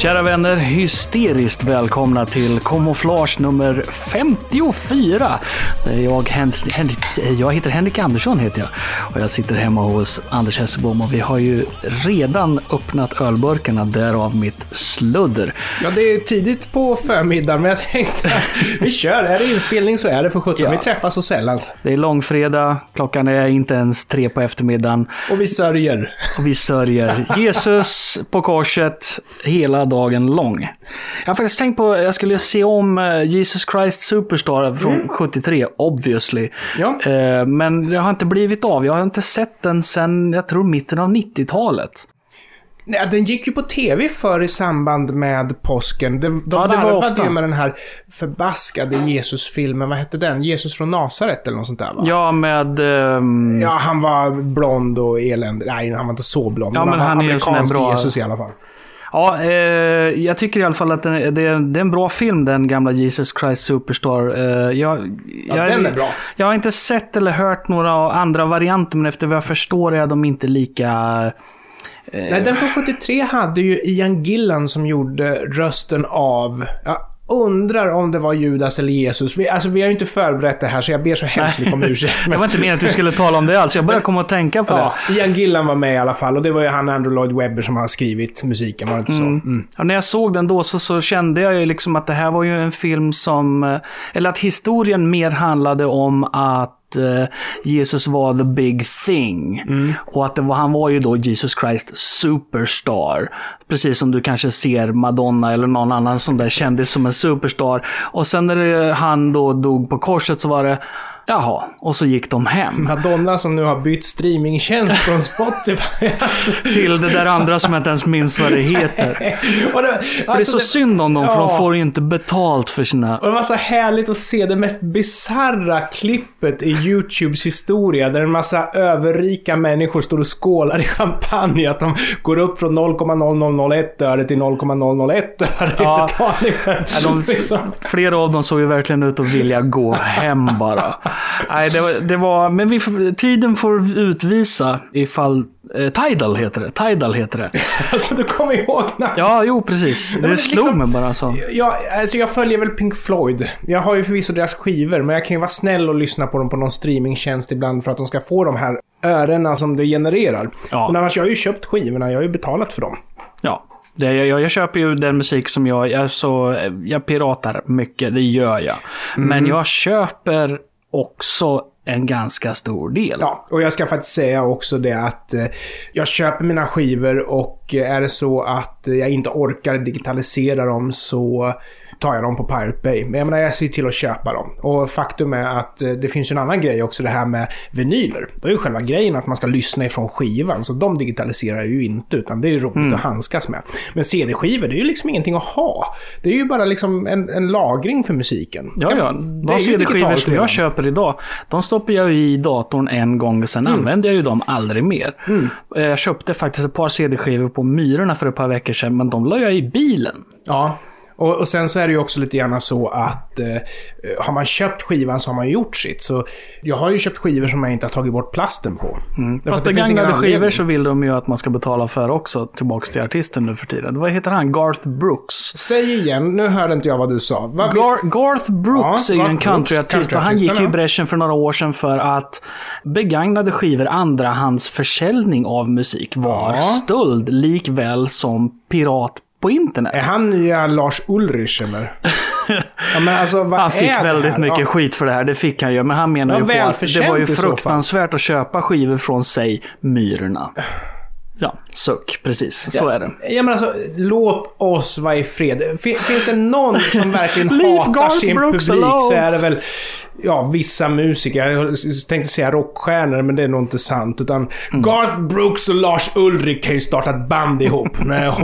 Kära vänner, hysteriskt välkomna till Kamouflage nummer 54. Det är Jag, Hen Hen jag heter Henrik Andersson heter jag och jag sitter hemma hos Anders Hesselbom och vi har ju redan öppnat ölburkarna, därav mitt sludder. Ja, det är tidigt på förmiddagen, men jag tänkte att vi kör. Är det inspelning så är det för 17. Ja. Vi träffas så sällan. Det är långfredag, klockan är inte ens tre på eftermiddagen Och vi sörjer. och vi sörjer Jesus på korset hela dagen lång. Jag har faktiskt tänkt på jag skulle se om eh, Jesus Christ Superstar från 73, obviously. Ja. Eh, Men det har inte blivit av. Jag har inte sett den sedan, jag tror, mitten av 90-talet. Nej, den gick ju på tv för i samband med påsken. De, de Ja, det var varvade ju med den här förbaskade Jesus-filmen. Vad hette den? Jesus från Nasaret eller något sånt där va? Ja, med... ehm, Ja, han var blond och eländig. Nej, han var inte så blond. Ja, men var han är en sån här bra- Jesus i alla fall. Ja, eh, jag tycker i alla fall att det, det, det är en bra film, den gamla Jesus Christ Superstar. Eh, jag, Ja, jag, den är bra. Jag har inte sett eller hört några andra varianter, men efter vad jag förstår är de inte lika... Nej, den från 73 hade ju Ian Gillan som gjorde rösten av... Jag undrar om det var Judas eller Jesus. Vi, alltså, vi har ju inte förberett det här, så jag ber så hemskt mycket om ursäkt. Det Men, var inte meningen att vi skulle tala om det alls. Jag började komma att tänka på ja, det. Ian Gillan var med i alla fall och det var ju han Andrew Lloyd Webber som har skrivit musiken, var det inte så? Mm. Ja, när jag såg den då så, så kände jag ju liksom att det här var ju en film som... eh, Eller att historien mer handlade om att eh, Jesus var the big thing. Och att det var, han var ju då Jesus Christ superstar. Precis som du kanske ser Madonna eller någon annan som där kändis som en superstar. Och sen när det, han då dog på korset så var det, jaha, och så gick de hem. Madonna som nu har bytt streamingtjänst från Spotify. alltså, Till det där andra som jag inte ens minns vad det heter. och det, För det är alltså, så det- synd om dem, för Ja. de får ju inte betalt för sina... Och det var så härligt att se det mest bizarra klippet i YouTubes historia. Där en massa överrika människor står och skålar i champagne. Att de går upp från 0,0001 öre till 0,001 öre Ja. betalning per... Ja, de, liksom. flera av dem såg ju verkligen ut att vilja gå hem bara. Nej, det var, det var men vi, tiden får utvisa ifall... Eh, Tidal heter det. Tidal heter det. Alltså du kommer ihåg när... Ja, jo precis. men Det slog liksom- mig bara så. Ja, alltså jag följer väl Pink Floyd. Jag har ju förvisso deras skivor, men jag kan ju vara snäll och lyssna på dem på någon streamingtjänst ibland för att de ska få de här örena som det genererar. Ja. Men annars, jag har ju köpt skivorna, jag har ju betalat för dem. Ja. Det, jag, jag köper ju den musik som jag... Jag, så, jag piratar mycket, det gör jag. Mm. Men jag köper också en ganska stor del. Ja, och jag ska faktiskt säga också det att eh, jag köper mina skivor och eh, är det så att eh, jag inte orkar digitalisera dem så tar jag dem på Pirate Bay. Men jag menar, jag ser till att köpa dem. Och faktum är att eh, det finns en annan grej också, det här med vinyler. Då är ju själva grejen att man ska lyssna ifrån skivan, så de digitaliserar ju inte, utan det är ju roligt Mm. att handskas med. Men CD-skivor, det är ju liksom ingenting att ha. Det är ju bara liksom en, en lagring för musiken. Ja, ja. Det De CD-skivor som jag köper idag, de stoppar jag i datorn en gång och sen Mm. använder jag ju dem aldrig mer. Eh, Jag köpte faktiskt ett par CD-skivor på Myrorna för ett par veckor sedan, men de la jag i bilen. Ja. Och, och sen så är det ju också lite grann så att eh, har man köpt skivan så har man ju gjort sitt. Så jag har ju köpt skivor som jag inte har tagit bort plasten på. Mm. Fast begagnade skivor så vill de ju att man ska betala för också, tillbaks till artisten nu för tiden. Vad heter han? Garth Brooks. Säg igen, nu hörde inte jag vad du sa. Vad Gar- Garth Brooks Ja, är ju en countryartist och han gick ju i bräschen för några år sedan för att begagnade skivor, andrahandsförsäljning av musik var Ja. stöld likväl som pirat på internet. Är han nya Lars Ulrich eller? ja, men alltså, vad Han fick är det väldigt här? mycket Ja. skit för det här, det fick han ju. Men han menar Ja, ju på att det var ju fruktansvärt att köpa skivor från, sig, Myrorna. Ja, suck. Precis. Så är det. Ja, men alltså, låt oss vara i fred. Fin- Finns det någon som verkligen hatar Garth sin Brooks publik alone. så är det väl ja, vissa musiker. Jag tänkte säga rockstjärnor, men det är nog inte sant. Utan Mm. Garth Brooks och Lars Ulrich kan ju starta ett band ihop med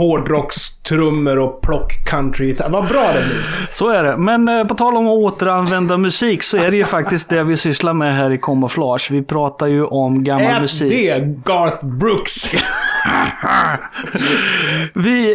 hårdrockstrummor och plock-country. Vad bra det blir. Så är det. Men eh, på tal om att återanvända musik så är det ju faktiskt det vi sysslar med här i Camouflage. Vi pratar ju om gammal Är musik. det Garth Brooks? Vi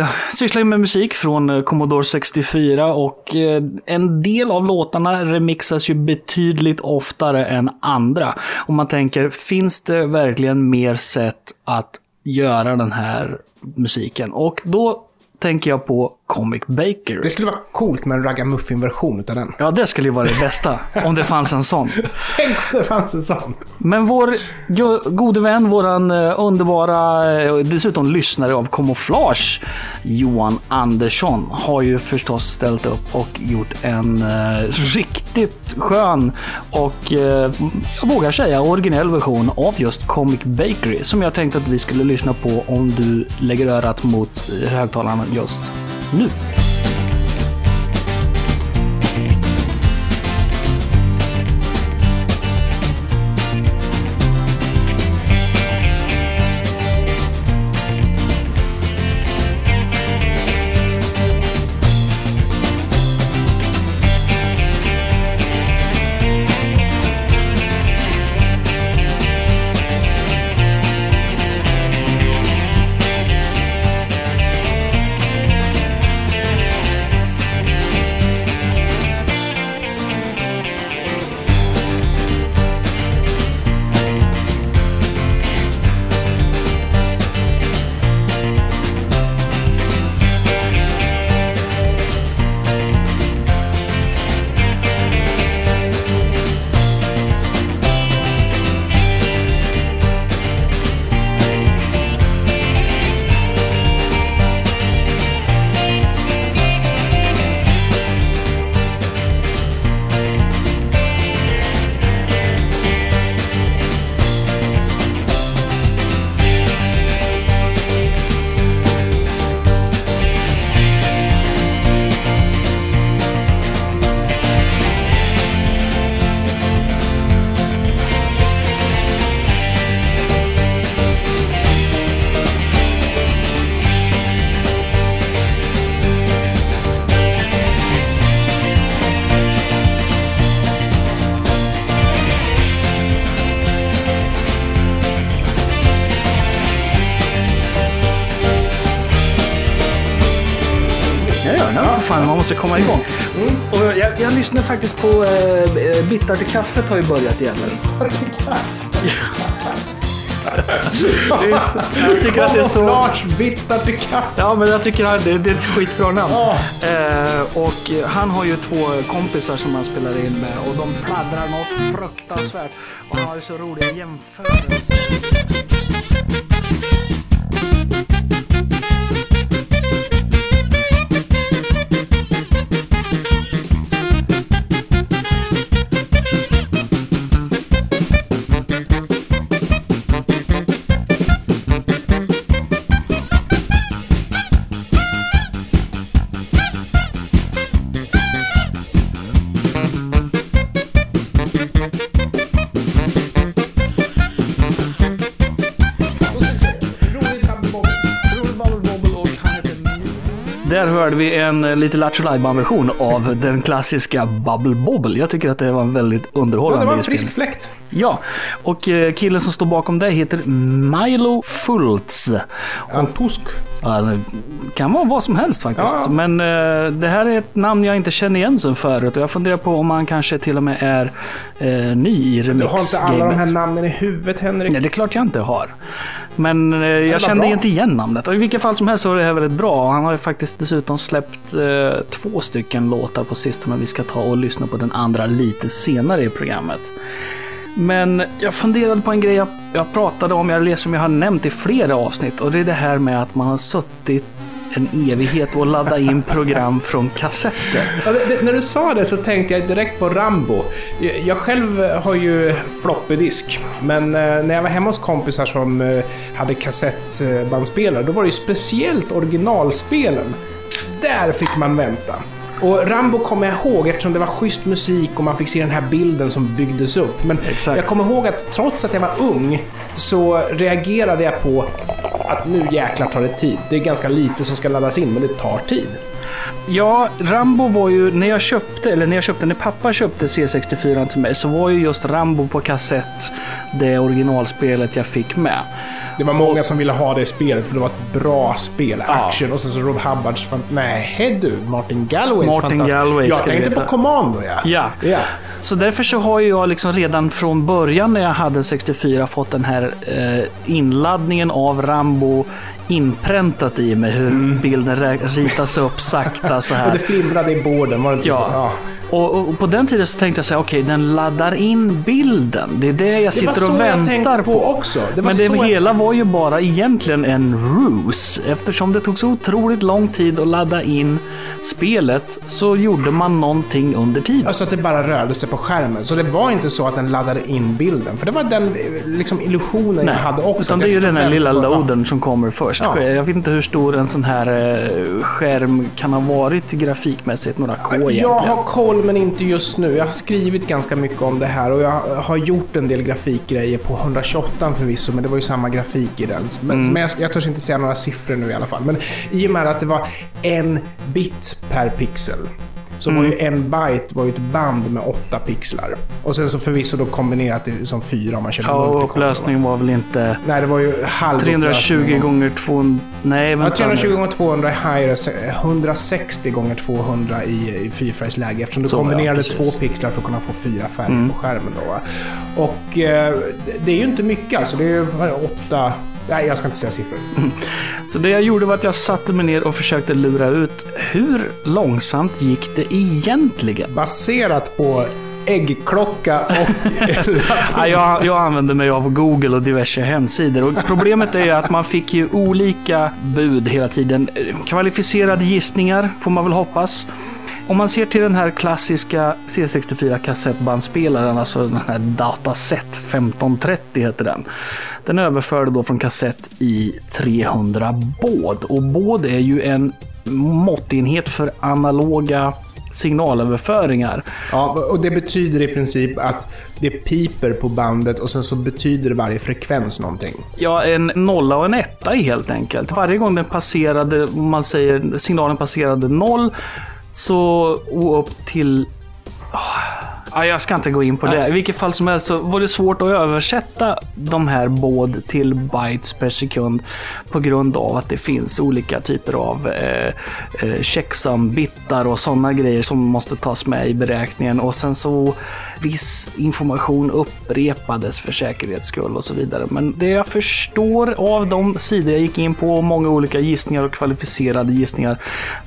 eh, sysslar ju med musik från eh, Commodore 64 och eh, en del av låtarna remixas ju betydligt oftare än andra. Och man tänker, finns det verkligen mer sätt att göra den här musiken? Och då tänker jag på Comic Bakery. Det skulle vara coolt med en ragamuffin-version utav den. Ja, det skulle ju vara det bästa. om det fanns en sån. Tänk om det fanns en sån. Men vår go- gode vän, våran eh, underbara, eh, dessutom lyssnare av Camouflage, Johan Andersson, har ju förstås ställt upp och gjort en eh, riktigt skön och, eh, jag vågar säga, originell version av just Comic Bakery som jag tänkte att vi skulle lyssna på om du lägger örat mot eh, högtalarna just nu. Bittert till kaffet har ju börjat igen nu. Jag tycker att det är så... Camouflage, bitter till kaffe. Ja, men jag tycker att det, det är ett skitbra namn. Ja. Eh, och han har ju två kompisar som han spelar in med och de pladdrar något fruktansvärt. Och han har ju så roliga jämförelser. Där hörde vi en eh, lite Lattjo version av den klassiska Bubble Bobble. Jag tycker att det var en väldigt Ja, underhållande det var en frisk fläkt. Ja, och eh, killen som står bakom det heter Milo Fultz. En tosk. Ja, det kan vara vad som helst faktiskt. Ja, ja. Men eh, det här är ett namn jag inte känner igen sen förut. Och jag funderar på om han kanske till och med är eh, ny i Du har inte alla de här namnen i huvudet, Henrik. Nej, det är klart jag inte har. Men eh, jag kände bra. inte igen namnet. Och I vilket fall som helst så är det här väldigt bra. Han har ju faktiskt dessutom släppt eh, två stycken låtar på sistone. Vi ska ta och lyssna på den andra lite senare i programmet. Men jag funderade på en grej jag, jag pratade om, jag som jag har nämnt i flera avsnitt. Och det är det här med att man har suttit en evighet och laddat in program från kassetter. Ja, det, det, när du sa det så tänkte jag direkt på Rambo. Jag, jag själv har ju floppydisk, men eh, när jag var hemma hos kompisar som eh, hade kassettbandspelare, då var det ju speciellt originalspelen. Där fick man vänta. Och Rambo kommer jag ihåg eftersom det var schysst musik och man fick se den här bilden som byggdes upp. Men Exakt. jag kommer ihåg att trots att jag var ung så reagerade jag på att nu jäklar tar det tid. Det är ganska lite som ska laddas in, men det tar tid. Ja, Rambo var ju, när jag köpte, eller när jag köpte, när pappa köpte C64 till mig, så var ju just Rambo på kassett det originalspelet jag fick med. Det var många som ville ha det spelet för det var ett bra spel. Ja. Action och sen så Rob Hubbards... Nej du, Martin Galways Martin Galway Jag tänkte på Commando ja. Ja. ja. Så därför så har jag liksom redan från början när jag hade 64 fått den här eh, inladdningen av Rambo inpräntat i mig hur bilden rä- ritas upp sakta så Och här. det flimrade i borden, var det inte Ja. så? Ja. Och, och på den tiden så tänkte jag säga, okej, den laddar in bilden. Det är det jag sitter så och väntar på. också. Det Men det så jag- hela var ju bara egentligen en ruse. Eftersom det tog så otroligt lång tid att ladda in spelet så gjorde man någonting under tiden. Alltså att det bara rörde sig på skärmen. Så det var inte så att den laddade in bilden. För det var den liksom, illusionen jag hade också. utan det är ju den här lilla loadern som kommer först. Ja. Jag vet inte hur stor en sån här eh, skärm kan ha varit grafikmässigt, några K egentligen. Jag har koll men inte just nu. Jag har skrivit ganska mycket om det här och jag har gjort en del grafikgrejer på 128 förvisso, men det var ju samma grafik i den. Men, Mm. men jag, jag törs inte säga några siffror nu i alla fall. Men i och med att det var en bit per pixel så var Mm. ju en byte var ju ett band med åtta pixlar. Och sen så förvisso då kombinerat det som fyra om man körde Ja, och upplösningen var väl inte Nej, det var ju halv 320 upplösning. gånger 200... Nej, Ja, vänta 320 nu. gånger 200 i high res, 160 gånger 200 i, i fyrfärgsläge eftersom du Så, ja, kombinerade. Mm. två pixlar för att kunna få fyra färger på skärmen. Då. Och eh, det är ju inte mycket alltså. Det är ju är åtta... Nej, jag ska inte säga siffror. Så det jag gjorde var att jag satte mig ner och försökte lura ut hur långsamt gick det egentligen? Baserat på äggklocka och... Ja, jag, jag använde mig av Google och diverse hemsidor. Och problemet är att man fick ju olika bud hela tiden. Kvalificerade gissningar får man väl hoppas. Om man ser till den här klassiska C64 kassettbandspelaren, alltså den här Dataset 1530 heter den. Den överförde då från kassett i 300 baud. Och baud är ju en måttenhet för analoga signalöverföringar. ja, och det betyder i princip att det piper på bandet och sen så betyder varje frekvens någonting. Ja, en nolla och en etta helt enkelt. Varje gång den passerade, man säger signalen passerade noll, så upp till... Ja, jag ska inte gå in på det. I vilket fall som helst så var det svårt att översätta de här båd till bytes per sekund på grund av att det finns olika typer av eh, eh, checksum-bitar och sådana grejer som måste tas med i beräkningen. Och sen så viss information upprepades för säkerhets skull och så vidare. Men det jag förstår av de sidor jag gick in på och många olika gissningar och kvalificerade gissningar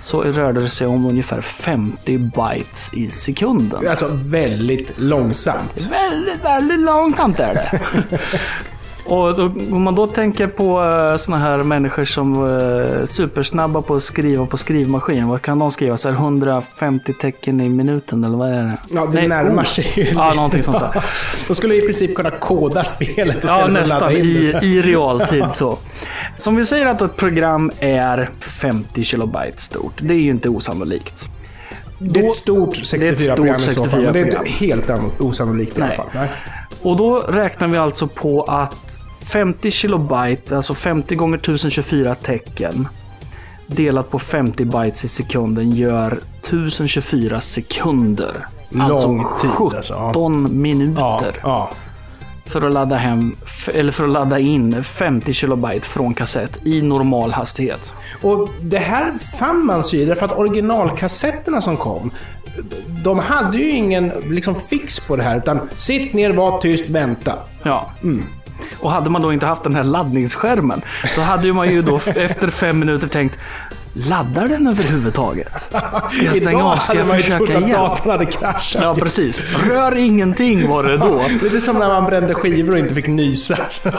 så rörde det sig om ungefär 50 bytes i sekunden. Alltså väldigt långsamt. Väldigt, väldigt långsamt är det. Och då, om man då tänker på uh, såna här människor som är supersnabba på att skriva på skrivmaskin. Vad kan de skriva? Så här 150 tecken i minuten eller vad är det? Ja, det Nej, närmar oh. sig ju. Ja, någonting sånt där. De skulle i princip kunna koda spelet Ja, nästan i, i realtid så. Som vi säger att ett program är 50 kilobyte stort. Det är ju inte osannolikt. Det är ett stort Det är ett 64-program i så fall, men det är inte 64-program. helt an- osannolikt i alla fall. Nej. Och då räknar vi alltså på att 50 kilobyte, alltså 50 gånger 1024 tecken, delat på 50 bytes i sekunden gör 1024 sekunder. Lång alltså tid, 17 alltså, minuter Ja, ja. för att ladda hem, eller för att ladda in 50 kilobyte från kassett i normal hastighet. Och det här fann man sig i, därför att originalkassetterna som kom, de hade ju ingen liksom, fix på det här, utan sitt ner, var tyst, vänta. Ja. Och hade man då inte haft den här laddningsskärmen, då hade man ju då efter fem minuter tänkt Laddar den överhuvudtaget? Ska jag stänga Idag av? Ska jag försöka igen? datorn hade kraschat. Ja, precis. Rör ingenting var det då. Lite som när man brände skivor och inte fick nysa på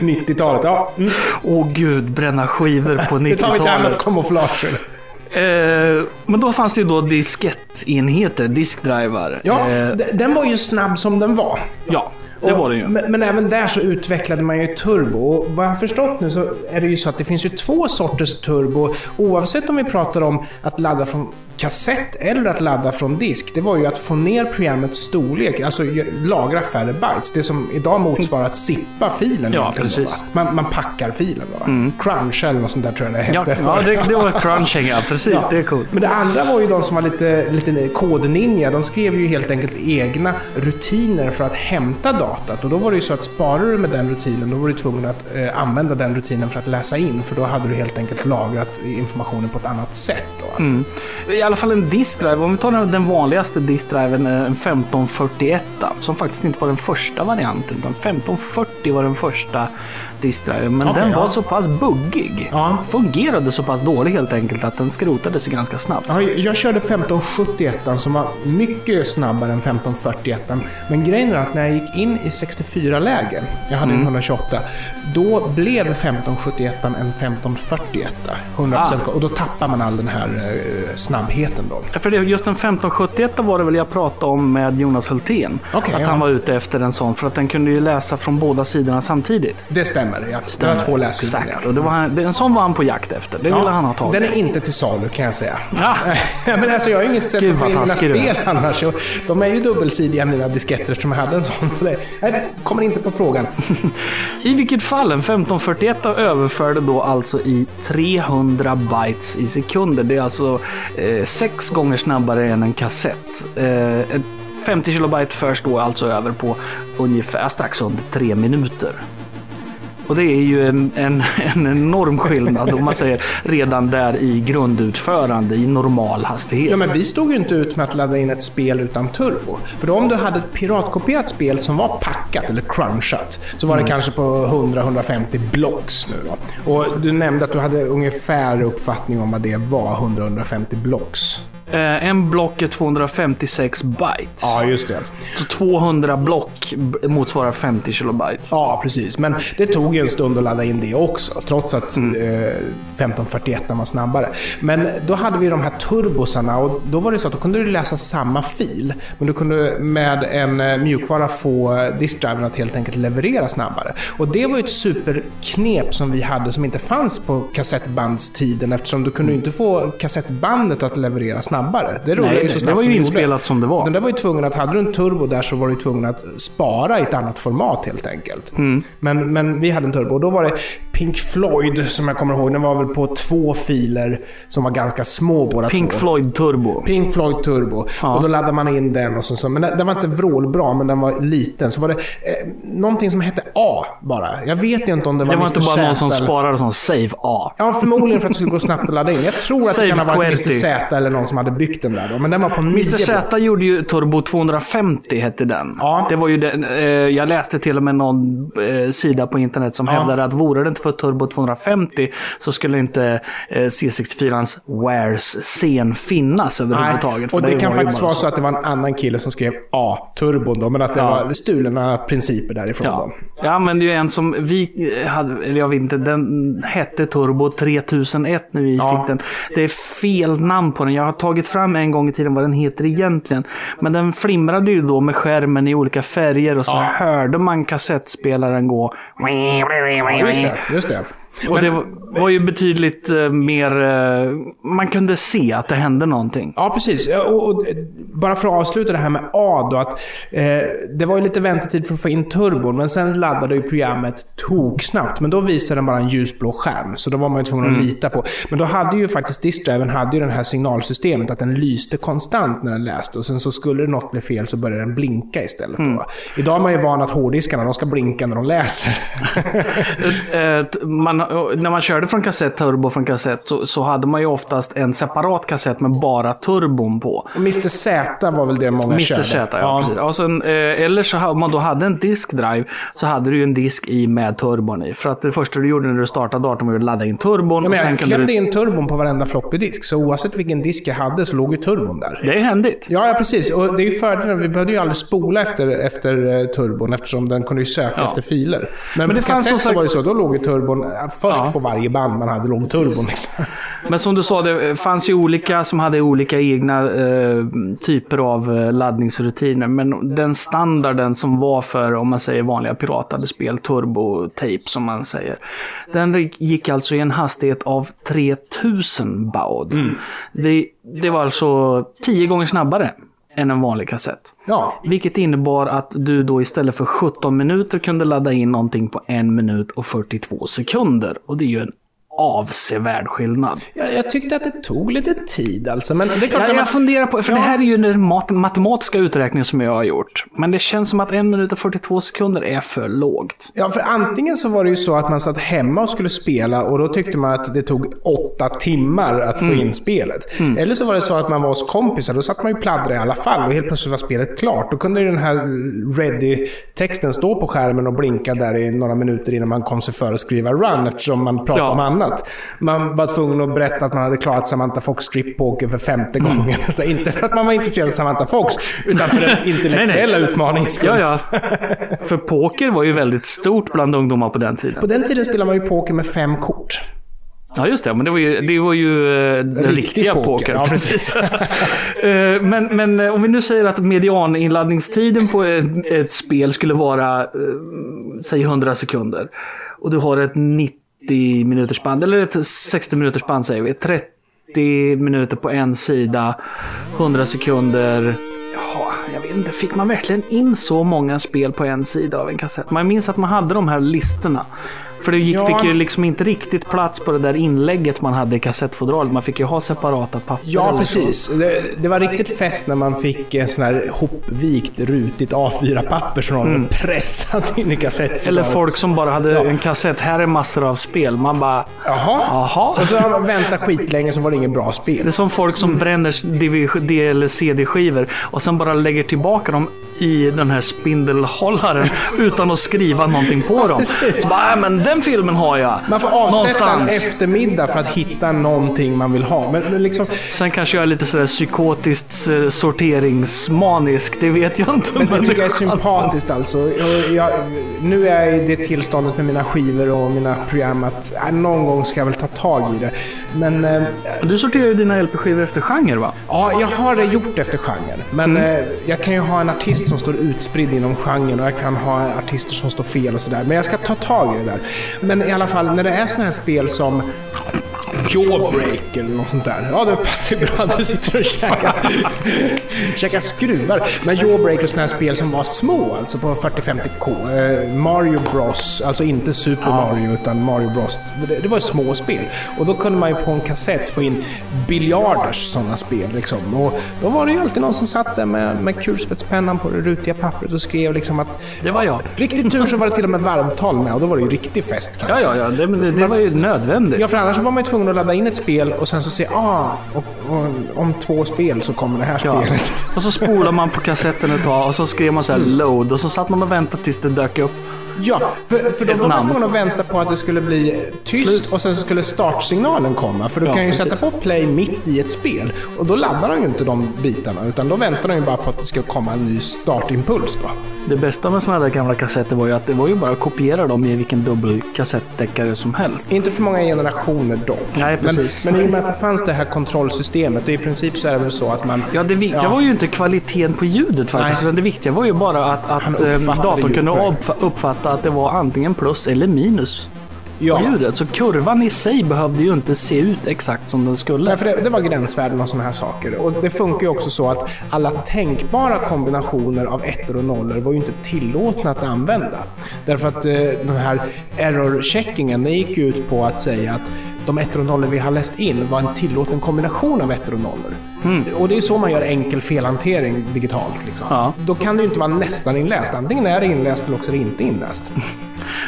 90-talet. Ja, mm. Åh gud, bränna skivor på det tar vi ett annat 90-talet. kamouflage. Eh, men då fanns det ju då diskettenheter, diskdrivar. Ja, Eh, den var ju snabb som den var. ja, det var det ju. Men, men även där så utvecklade man ju turbo. Och vad jag har förstått nu så är det ju så att det finns ju två sorters turbo. Oavsett om vi pratar om att ladda från kassett eller att ladda från disk. Det var ju att få ner programmets storlek, alltså lagra färre bytes. Det som idag motsvarar att zippa filen. Ja, då, precis. va? Man, man packar filen då. va? Crunch eller något sånt där tror jag det Ja, hette. ja förr. det, det var crunching, ja. Precis, det är coolt. Men det andra var ju de som var lite, lite kodninja. De skrev ju helt enkelt egna rutiner för att hämta datat. Och då var det ju så att sparar du med den rutinen, då var du tvungen att eh, använda den rutinen för att läsa in. För då hade du helt enkelt lagrat informationen på ett annat sätt. Då. Mm. I alla fall en diskdrive. Om vi tar den, vanligaste diskdriven, eh, en 1541, som faktiskt inte var den första varianten. Utan 1540 var den första diskdriven, men Okej, den var ja. så pass buggig. Ja. Fungerade så pass dåligt helt enkelt att den skrotades ganska snabbt. Ja, jag körde 1571 som var mycket snabbare än 1541. Men grejen är att när jag gick in i 64-läge, jag hade en 128, då blev 1571 en 1541. 100%. Och då tappar man all den här eh, snabbheten då. För det, just den 1571 var det väl jag pratade om med Jonas Hultén. Okej, att han var ute efter en sån, för att den kunde ju läsa från båda sidorna samtidigt. Det stämmer, ja. Det var två läshuvuden. Exakt, och det var han, en sån var han på jakt efter. Det ville han ha tagit. Den är inte till salu kan jag säga. Ja. men alltså jag har inget sätt Gud, att få in mina du spel annars. De är ju dubbelsidiga mina disketter som jag hade en sån. Så det nej, kommer inte på frågan. I vilket fall, en 1541 överförde då alltså i 300 bytes i sekunder. Det är alltså eh, sex gånger snabbare än en kassett. Eh, ett 50 kilobyte förs då alltså över på ungefär strax under tre minuter. Och det är ju en, en, en enorm skillnad om man säger redan där i grundutförande i normal hastighet. Ja, men vi stod ju inte ut med att ladda in ett spel utan turbo. För då om du hade ett piratkopierat spel som var packat eller crunchat så var det kanske på 100-150 blocks nu då. Och du nämnde att du hade ungefär uppfattning om vad det var, 100-150 blocks. Eh, en block är 256 bytes. Ja, just det. Så 200 block motsvarar 50 kilobyte. Ja, precis. Men det tog ju en stund att ladda in det också, trots att eh, 1541 var snabbare. Men då hade vi de här turbosarna och då var det så att då kunde du läsa samma fil, men du kunde med en eh, mjukvara få diskdriven att helt enkelt leverera snabbare. Och det var ju ett superknep som vi hade som inte fanns på kassettbandstiden eftersom du kunde inte få kassettbandet att leverera snabbare. Det roliga är Nej, ju så det, snabbt det var ju inspelat som det var. Den där var ju tvungen att, hade du en turbo där så var du tvungen att spara i ett annat format helt enkelt. Men, men vi hade en turbo och då var det Pink Floyd som jag kommer ihåg. Den var väl på två filer som var ganska små båda Pink två. Floyd Turbo. Pink Floyd Turbo. Ja. Och då laddade man in den och så. så. Men den, den var inte vrålbra, men den var liten. Så var det eh, någonting som hette A bara. Jag vet inte om det var Det var Mr. inte bara någon som Z eller- sparade som save A. Ja, förmodligen för att det skulle gå snabbt att ladda in. Jag tror att det kan ha varit Mr. Z eller någon som hade byggt den där då. Men den var på 9 Mr Z gjorde ju Turbo 250 hette den. Ja. Det var ju den, eh, jag läste till och med någon eh, sida på internet som Ja. hävdade att vore det inte för Turbo 250 så skulle inte eh, C64ans Wares-scen finnas överhuvudtaget. och det kan var ju faktiskt vara så att det var en annan kille som skrev A-turbo då, men att det Ja. var stulna principer därifrån Ja. då. Jag använde ju en som vi eh, hade, eller jag vet inte, den hette Turbo 3001 när vi Ja. fick den. Det är fel namn på den. Jag har tagit fram en gång i tiden vad den heter egentligen. Men den flimrade ju då med skärmen i olika färger och så Ja. hörde man kassettspelaren gå. Ja, just det. Just det. Och det var, var ju betydligt eh, mer... eh, man kunde se att det hände någonting. Ja, precis. Och, och, bara för att avsluta det här med A då. Att, eh, det var ju lite väntetid för att få in turbon, men sen laddade ju programmet toksnabbt. Men då visade den bara en ljusblå skärm, så då var man ju tvungen att lita på. Men då hade ju faktiskt diskdriven hade ju det här signalsystemet, att den lyste konstant när den läste. Och sen så skulle något bli fel så började den blinka istället. Då. Idag är man ju van att hårddiskarna, de ska blinka när de läser. Eh, man, när man körde från kassett, turbo från kassett, så, så hade man ju oftast en separat kassett med bara turbon på. Mr Z var väl det många Mr körde. Z, ja, precis. Och sen, eh, eller så om man då hade en diskdrive så hade du ju en disk i med turbon i. För att det första du gjorde när du startade datorn var att ladda in turbon. Ja, och men jag klämde du... in turbon på varenda floppy disk, så oavsett vilken disk jag hade så låg ju turbon där. Det är händigt. Ja, ja, precis. Och det är ju fördelen. Vi behövde ju aldrig spola efter, efter eh, turbon eftersom den kunde ju söka Ja. efter filer. Men, Men det fanns så sagt- var det så. Då låg ju turbon först Ja. på varje band man hade låg turbon. Liksom. Men som du sa, det fanns ju olika som hade olika egna eh, typer av eh, laddningsrutiner. Men den standarden som var för, om man säger vanliga piratade spel, turbo-tape som man säger. Den gick alltså i en hastighet av 3000 baud. Det, det var alltså 10 gånger snabbare än en vanlig kassett. Ja, Vilket innebar att du då istället för 17 minuter kunde ladda in någonting på en minut och 42 sekunder. Och det är ju en avsevärd skillnad. Jag, jag tyckte att det tog lite tid alltså. Men det är klart Jag, man... jag funderar på, för Ja. det här är ju den mat matematiska uträkningen som jag har gjort. Men det känns som att en minut och 42 sekunder är för lågt. Ja, för antingen så var det ju så att man satt hemma och skulle spela och då tyckte man att det tog åtta timmar att få in spelet. Eller så var det så att man var hos kompisar, då satt man ju och pladdrade i alla fall och helt plötsligt var spelet klart. Då kunde ju den här ready-texten stå på skärmen och blinka där i några minuter innan man kom sig för att skriva run eftersom man pratade Ja. om annat. Man var tvungen att berätta att man hade klarat Samantha Fox strip poker för femte gången. Så inte för att man var intresserad av Samantha Fox, utan för den intellektuella utmaningens skull. Ja, ja. För poker var ju väldigt stort bland ungdomar på den tiden. På den tiden spelade man ju poker med fem kort. Ja, just det. Men det var ju, det var ju eh, den Riktig riktiga poker. poker. Ja, precis. Eh, men, men eh, om vi nu säger att medianinladdningstiden på ett, ett spel skulle vara, säg 100 sekunder. Och du har ett 90 minuters band, eller ett 60 minuters band säger vi. 30 minuter på en sida, 100 sekunder. Ja, jag vet inte, fick man verkligen in så många spel på en sida av en kassett? Man minns att man hade de här listorna. För det gick, Ja. fick ju liksom inte riktigt plats på det där inlägget man hade i kassettfodralet. Man fick ju ha separata papper. Ja, precis. Det, det var riktigt fest när man fick en sån här hopvikt, rutigt A4-papper som någon hade pressat in i kassettfodralet. Eller folk som bara hade en kassett. Här är massor av spel. Man bara... Jaha. Jaha. Och så har man väntat skitlänge så var det inget bra spel. Det är som folk som bränner DVD eller CD-skivor och sen bara lägger tillbaka dem i den här spindelhållaren utan att skriva någonting på dem. Precis. Så bara, "Äh, men den filmen har jag. Man får avsätta en Någonstans. eftermiddag för att hitta någonting man vill ha. Men, men liksom, Sen kanske jag är lite sådär psykotiskt eh, sorteringsmanisk. Det vet jag inte. men det tycker jag är alltså. sympatiskt alltså. Jag, jag, nu är jag i det tillståndet med mina skivor och mina program att äh, någon gång ska jag väl ta tag i det. Men eh, Du sorterar ju dina LP-skivor efter genre va? Ja, jag har det gjort efter genre. Men Mm. eh, jag kan ju ha en artist som står utspridd inom genren och jag kan ha artister som står fel och sådär. Men jag ska ta tag i det där. Men i alla fall, när det är sådana här spel som Jawbreak eller något sånt där. Ja, det passar ju bra. Du sitter och käkar, käkar skruvar. Men Jawbreak och sådana här spel som var små, alltså på 40-50K. Eh, Mario Bros, alltså inte Super Mario utan Mario Bros. Det, var små spel. Och då kunde man ju på en kassett få in biljarders sådana spel. Liksom. Och då var det ju alltid någon som satt där med, med kulspetspennan på det rutiga pappret och skrev liksom att... Det var jag. Riktigt tur så var det till och med varvtal med och då var det ju riktig fest kan Ja, ja, ja. Det, det, det var ju nödvändigt. Ja, för annars var man ju tvungen att ladda in ett spel och sen så se, ah, och, och, om två spel så kommer det här Ja. spelet. Och så spolar man på kassetten ett tag och så skrev man så här load och så satt man och väntade tills det dök upp. Ja, för, för då var man tvungen att vänta på att det skulle bli tyst och sen så skulle startsignalen komma. För du Ja, kan ju precis. sätta på play mitt i ett spel och då laddar de ju inte de bitarna utan då väntar de ju bara på att det ska komma en ny startimpuls då. Det bästa med sådana där gamla kassetter var ju att det var ju bara att kopiera dem i vilken dubbelkassettdeckare som helst. Inte för många generationer dock. Nej, precis. Men, men i och med att det fanns det här kontrollsystemet, och i princip så är det väl så att man... Ja, det viktiga Ja. var ju inte kvaliteten på ljudet faktiskt. Nej. Utan det viktiga var ju bara att, att eh, uppfattade datorn kunde ljudet. Uppfatta att det var antingen plus eller minus Ja. på ljudet. Så kurvan i sig behövde ju inte se ut exakt som den skulle. Nej, för det, det var gränsvärden och sådana här saker. Och det funkar ju också så att alla tänkbara kombinationer av ettor och nollor var ju inte tillåtna att använda. Därför att eh, den här error-checkingen, gick ju ut på att säga att de ettor och nollor vi har läst in var en tillåten kombination av ettor och nollor. Och det är så man gör enkel felhantering digitalt. Liksom. Ja. Då kan det ju inte vara nästan inläst. Antingen är det inläst eller också är det inte inläst.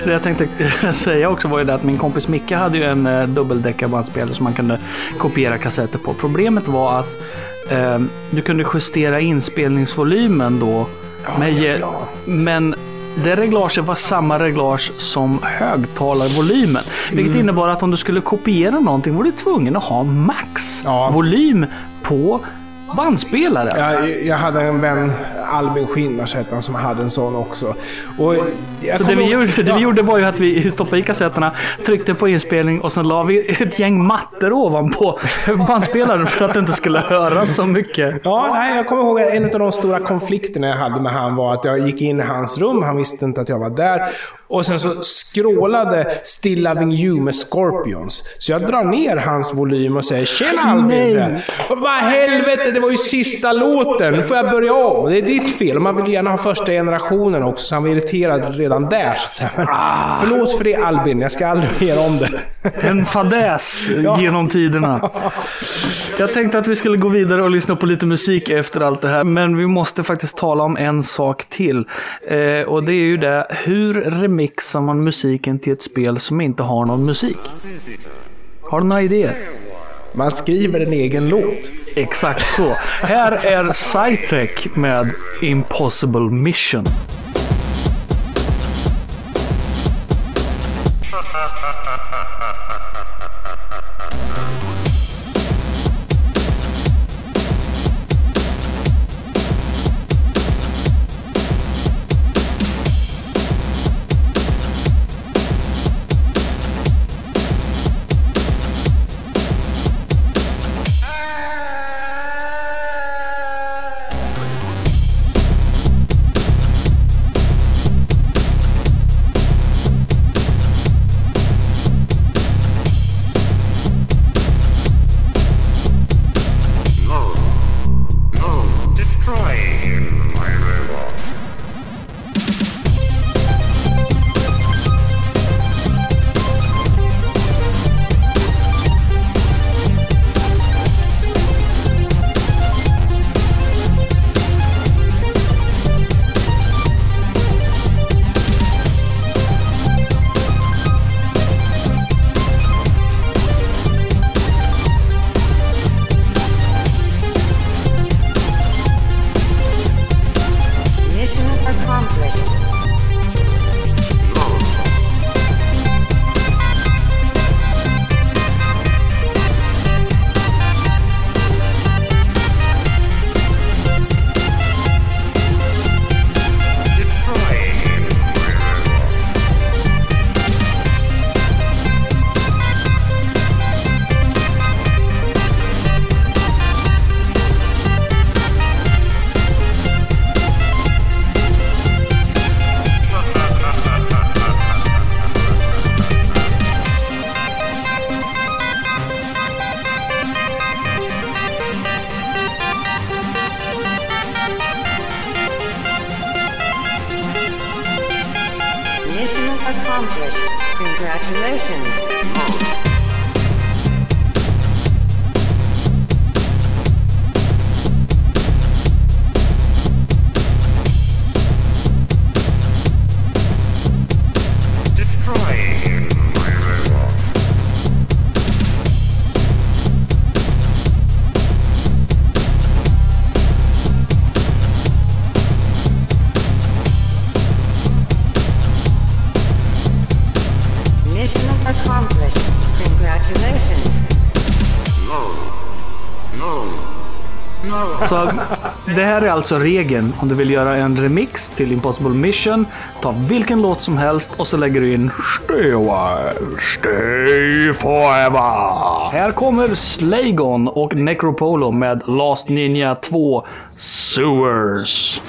Det jag tänkte säga också var ju det att min kompis Micke hade ju en eh, dubbeldäckarbandspelare som man kunde kopiera kassetter på. Problemet var att eh, du kunde justera inspelningsvolymen då. med, ge- ja. Men det reglaget var samma reglage som högtalarvolymen. Vilket Mm. innebar att om du skulle kopiera någonting var du tvungen att ha max Ja. volym på bandspelaren. Jag, jag hade en vän, Albin Skinnars hette han, som hade en sån också. Och Så det vi, gjorde, det vi gjorde var ju att vi stoppade i kassetterna, tryckte på inspelning och sen la vi ett gäng mattor ovanpå bandspelaren för att det inte skulle höras så mycket. Ja, nej, jag kommer ihåg att en av de stora konflikterna jag hade med han var att jag gick in i hans rum, han visste inte att jag var där. Och sen så skrålade Still Loving You med Scorpions. Så jag drar ner hans volym och säger “Tjena Albin!” Bara helvete, det var ju sista låten, nu får jag börja om. Det är ditt fel. Man vill gärna ha första generationen också, så han var irriterad redan där. Så. Ah. Förlåt för det Albin, jag ska aldrig mer om det. En fadäs genom tiderna. Jag tänkte att vi skulle gå vidare och lyssna på lite musik efter allt det här. Men vi måste faktiskt tala om en sak till. Eh, och det är ju det, hur remixar man musiken till ett spel som inte har någon musik? Har du några idéer? Man skriver en egen låt. Exakt så. Här är Cytec med Impossible Mission. Det här är alltså regeln om du vill göra en remix till Impossible Mission. Ta vilken låt som helst och så lägger du in Stay Wild, stay forever. Här kommer Slagon och Necropolo med Last Ninja 2 Sewers.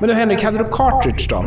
Men du Henrik, hade du cartridge då?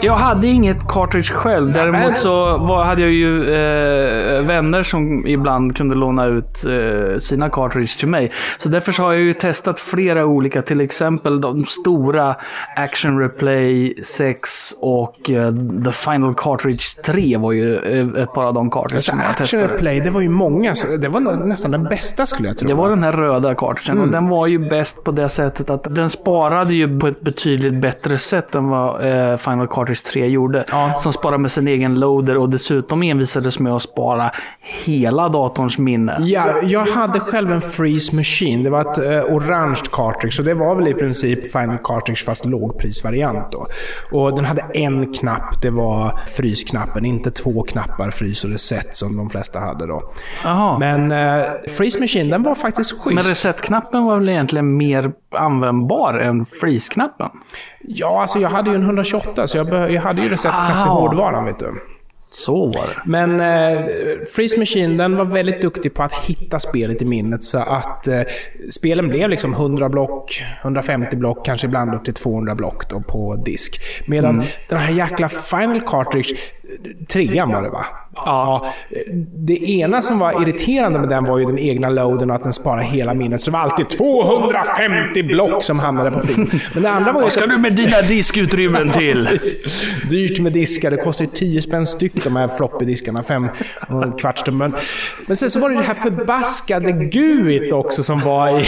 Jag hade inget cartridge själv. Däremot så var, hade jag ju eh, vänner som ibland kunde låna ut eh, sina cartridge till mig. Så därför så har jag ju testat flera olika. Till exempel de stora Action Replay 6 och eh, The Final Cartridge 3 var ju eh, ett par av de cartridge som jag Action testade. Play, det var ju många. Så det var nästan den bästa skulle jag tro. Det var den här röda cartridgen Mm. och den var ju bäst på det sättet att den sparade ju på ett betydligt bättre sätt än vad eh, Final Cartridge 3 gjorde. Ja. Som sparade med sin egen loader och dessutom envisades med att spara hela datorns minne. Ja, jag hade själv en Freeze Machine. Det var ett eh, orange cartridge. Så det var väl i princip Final Cartridge fast lågprisvariant då. Och den hade en knapp. Det var frysknappen. Inte två knappar, frys och reset som de flesta hade då. Jaha. Men, Men eh, Freeze Machine, den var faktiskt schysst. reset-knappen var väl egentligen mer användbar än freeze-knappen? Ja, alltså jag hade ju en 128 så jag, jag hade ju reset-knapp i Ah. hårdvaran vet du. Så var det. Men eh, Freeze Machine den var väldigt duktig på att hitta spelet i minnet så att eh, spelen blev liksom 100 block, 150 block, kanske ibland upp till 200 block då på disk. Medan den här jäkla Final Cartridge, trean var det va? Ja. Det ena som var irriterande med den var ju den egna loaden och att den sparar hela minnet. Så det var alltid 250 block som hamnade på film. Men det andra var ju... Vad ska du med dina diskutrymmen till? Dyrt med diskar. Det kostar ju 10 spänn styck de här floppy-diskarna. Fem och en kvarts tum. Men, men sen så var det det här förbaskade GUIT också som var i...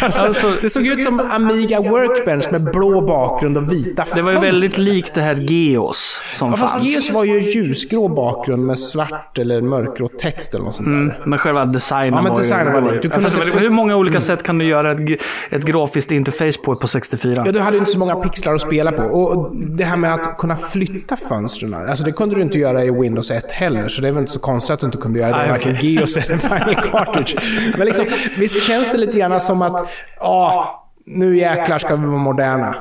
Alltså, det såg ut som Amiga Workbench med blå bakgrund och vita Det var ju fönster. väldigt likt det här Geos som Ja, fast fanns. Geos var ju ljusgrå bakgrund med svart eller mörkgrå text eller något sånt där. Men själva designen Ja, men var designen ju... var. Du kunde Fast inte- Hur många olika sätt kan du göra ett, ett grafiskt interface på på 64? Ja, du hade inte så många pixlar att spela på. Och det här med att kunna flytta fönstren, alltså det kunde du inte göra i Windows 1 heller, så det är väl inte så konstigt att du inte kunde göra det Nej, varken. Geos eller Final Cartridge. Men liksom, visst känns det lite grann som att, ja, nu jäklar ska vi vara moderna.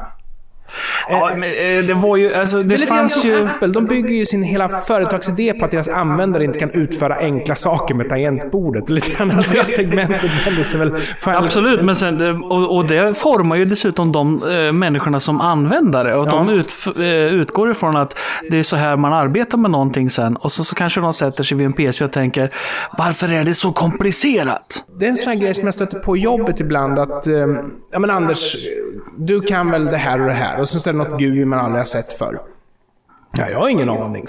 Ja, men, eh, det var ju... Alltså, det, Det är lite grann fanns som ju... Apple. De bygger ju sin hela företagsidé på att deras användare inte kan utföra enkla saker med tangentbordet. Lite grann att det segmentet vänder sig väl... Absolut, men sen, eh, och, och det formar ju dessutom de eh, människorna som användare. Och de Ja. ut, eh, utgår ifrån att det är så här man arbetar med någonting sen. Och så, så kanske de sätter sig vid en PC och tänker, varför är det så komplicerat? Det är en sån här grej som jag stöter på jobbet ibland att, eh, ja men Anders, du kan väl det här och det här och sen så är det något GUI man aldrig har sett förr. Ja, jag har ingen aning.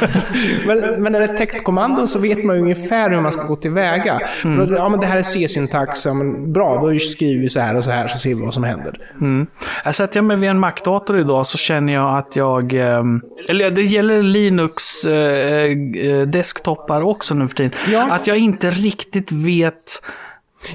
men, men när det är textkommandon så vet man ju ungefär hur man ska gå tillväga. Då- Ja, men det här är C-syntax. Ja, men bra, då skriver vi så här och så här så ser vi vad som händer. Mm. Jag sätter jag mig vid en Mac-dator idag så känner jag att jag... ehm, Eller det gäller Linux eh, eh, desktopar också nu för tiden. Ja. Att jag inte riktigt vet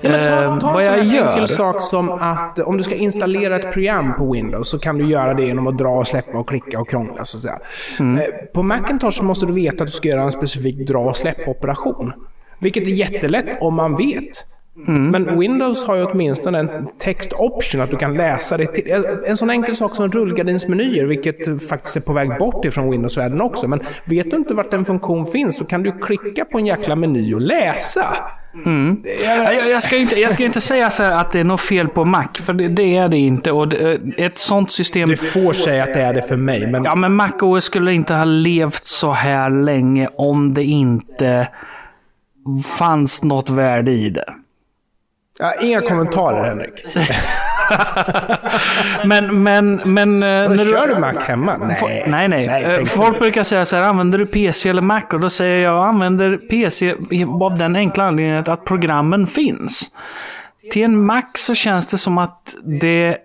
Ja, men ta, eh, ta en vad sån jag här gör. enkel sak som att om du ska installera ett program på Windows så kan du göra det genom att dra och släppa och klicka och krångla så att säga. Mm. Eh, På Macintosh måste du veta att du ska göra en specifik dra och släppa-operation. Vilket är jättelätt om man vet. Mm. Men Windows har ju åtminstone en text option att du kan läsa det till. Eh, En sån enkel sak som rullgardinsmenyer, vilket faktiskt är på väg bort ifrån Windows-världen också. Men vet du inte vart en funktion finns så kan du klicka på en jäkla meny och läsa. Jag, jag, jag, ska inte, jag ska inte säga att det är något fel på Mac, för det, det är det inte. Och det, ett sånt system... Du får säga att det är det för mig, men Ja, men Mac OS skulle inte ha levt så här länge om det inte fanns något värde i det. Ja, inga kommentarer Henrik. Men, men, men... eh, Men när du- kör du Mac hemma? Nej, nej. nej. Eh, tänk Folk brukar säga så här, använder du PC eller Mac? Och då säger jag, jag använder PC av den enkla anledningen att programmen finns. Till en Mac så känns det som att det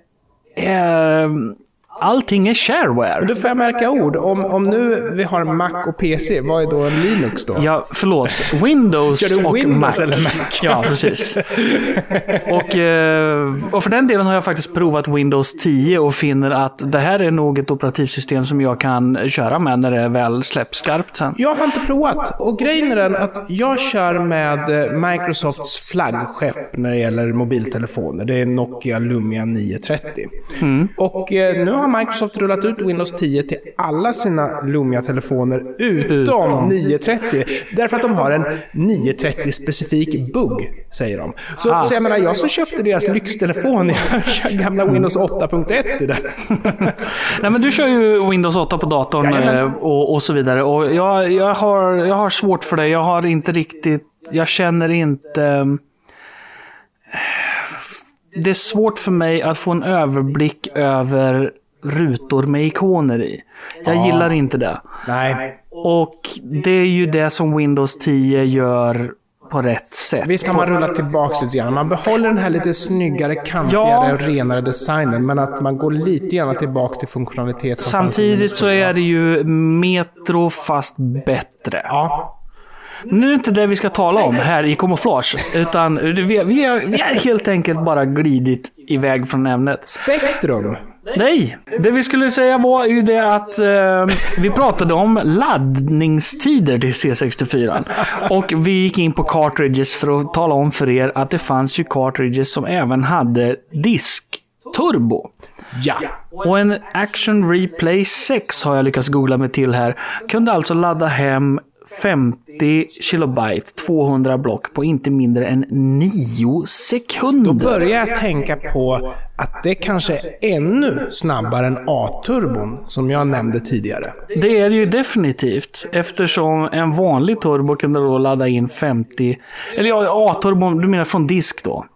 är... Allting är shareware. Du får jag märka ord. Om, om nu vi har Mac och PC, vad är då en Linux då? Ja, förlåt. Windows Kör du och Windows Mac. eller Mac? Ja, precis. och, eh, och för den delen har jag faktiskt provat Windows 10 och finner att det här är nog ett operativsystem som jag kan köra med när det väl släpps skarpt sen. Jag har inte provat. Och grejen är den att jag kör med eh, Microsofts flaggskepp när det gäller mobiltelefoner. Det är Nokia Lumia 930. Och eh, nu har har Microsoft rullat ut Windows 10 till alla sina Lumia-telefoner utom, Utom. 930. Därför att de har en 930-specifik bugg, säger de. Så, Ah. så jag menar, jag som köpte deras lyxtelefon, jag kör gamla Windows 8.1 i den. Nej, men du kör ju Windows 8 på datorn Jajamän. eh, och, och så vidare. Och jag, jag, har, jag har svårt för det. Jag har inte riktigt... Jag känner inte... eh, Det är svårt för mig att få en överblick över rutor med ikoner i. Jag gillar inte det. Nej. Och det är ju det som Windows 10 gör på rätt sätt. Visst har man rullat tillbaka lite grann. Man behåller den här lite snyggare, kantigare Ja. och renare designen. Men att man går lite grann tillbaka till funktionalitet. Samtidigt så 7. är det ju Metro fast bättre. Ja. Nu är det inte det vi ska tala om här i kamouflage. Utan vi, vi, har, vi har helt enkelt bara glidit iväg från ämnet. Spektrum. Nej, det vi skulle säga var ju det att eh, vi pratade om laddningstider till C64. Och vi gick in på cartridges för att tala om för er att det fanns ju cartridges som även hade diskturbo. Ja. Och en Action Replay 6 har jag lyckats googla mig till här. Kunde alltså ladda hem 50 kilobyte, 200 block på inte mindre än 9 sekunder. Börjar jag tänka på att det kanske är ännu snabbare än A-turbon som jag nämnde tidigare. Det är det ju definitivt. Eftersom en vanlig turbo kunde då ladda in 50... Eller ja, A-turbon, du menar från disk då?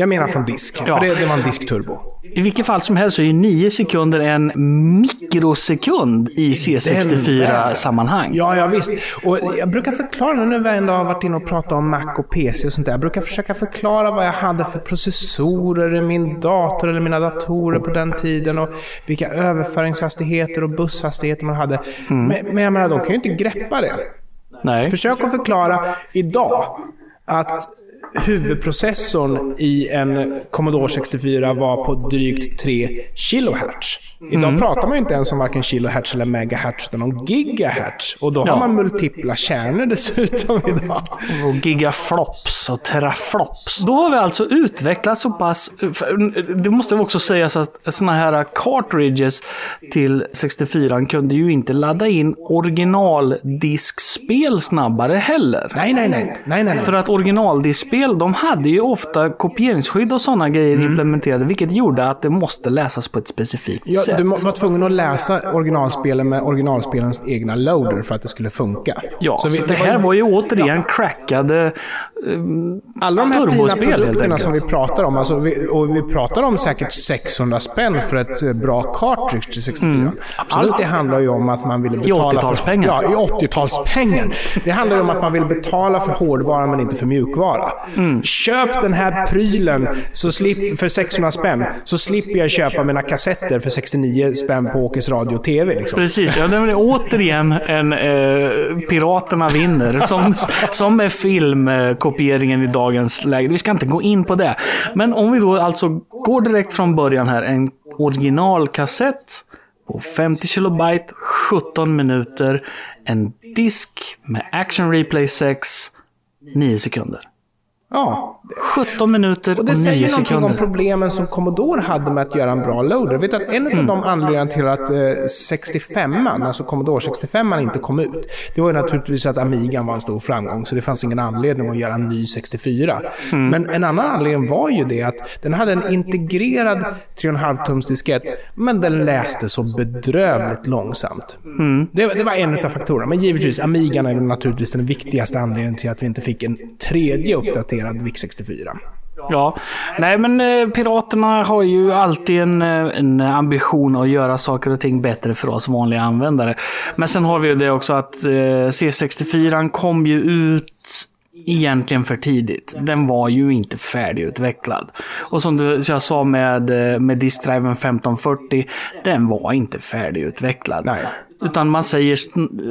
Jag menar från disk. Ja. För det, det var en diskturbo. I vilket fall som helst så är 9 sekunder en mikrosekund i C64-sammanhang. Ja, ja visst. Och jag brukar förklara, nu när vi ändå har varit inne och pratat om Mac och PC och sånt där. Jag brukar försöka förklara vad jag hade för processorer i min dator eller mina datorer på den tiden. Och vilka överföringshastigheter och busshastigheter man hade. Men, men jag menar, de kan ju inte greppa det. Nej. Försök att förklara idag att huvudprocessorn i en Commodore 64 var på drygt 3 kHz. Idag pratar man ju inte ens om varken kilohertz eller megahertz utan om gigahertz. Och då Ja. har man multipla kärnor dessutom idag. Och gigaflops och teraflops. Då har vi alltså utvecklat så pass... för Det måste också sägas att såna här cartridges till 64 kunde ju inte ladda in originaldiskspel snabbare heller. Nej, nej, nej. nej, nej, För nej. att originaldiskspel, de hade ju ofta kopieringsskydd och sådana grejer implementerade, vilket gjorde att det måste läsas på ett specifikt Ja, sätt. du var tvungen att läsa originalspelen med originalspelens egna loader för att det skulle funka. Ja, så, vi- det här var ju återigen crackade... Alla de här fina produkterna som vi pratar om, alltså vi, och vi pratar om säkert 600 spänn för ett eh, bra cartridge till 64. Allt det handlar ju om att man ville betala... 80-talspengar. För, ja, i 80-talspengar. Det handlar ju om att man vill betala för hårdvara men inte för mjukvara. Köp den här prylen så slip, för 600 spänn, så slipper jag köpa mina kassetter för 69 spänn på Åkes Radio och TV. Liksom. Precis, ja, det är återigen en eh, Piraterna vinner. Som, som med filmkopieringen i dagens läge. Vi ska inte gå in på det. Men om vi då alltså går direkt från början här. En originalkassett på 50 kilobyte, 17 minuter. En disk med Action Replay 6, 9 sekunder. Ja, 17 minuter och, Och det 9 säger någonting om sekunder. problemen som Commodore hade med att göra en bra loader. Vet du att en av de anledningarna till att eh, 65 alltså Commodore 65 inte kom ut, det var ju naturligtvis att Amigan var en stor framgång, så det fanns ingen anledning att göra en ny 64. Men en annan anledning var ju det att den hade en integrerad 3,5 tums diskett, men den läste så bedrövligt långsamt. Det, det var en av faktorerna. Men givetvis, Amigan är naturligtvis den viktigaste anledningen till att vi inte fick en tredje uppdaterad VIC-64. Ja, nej men eh, Piraterna har ju alltid en, eh, en ambition att göra saker och ting bättre för oss vanliga användare. Men sen har vi ju det också att eh, C64 kom ju ut egentligen för tidigt. Den var ju inte färdigutvecklad. Och som du, jag sa med, eh, med diskdriven 1540, den var inte färdigutvecklad. Nej. Utan man säger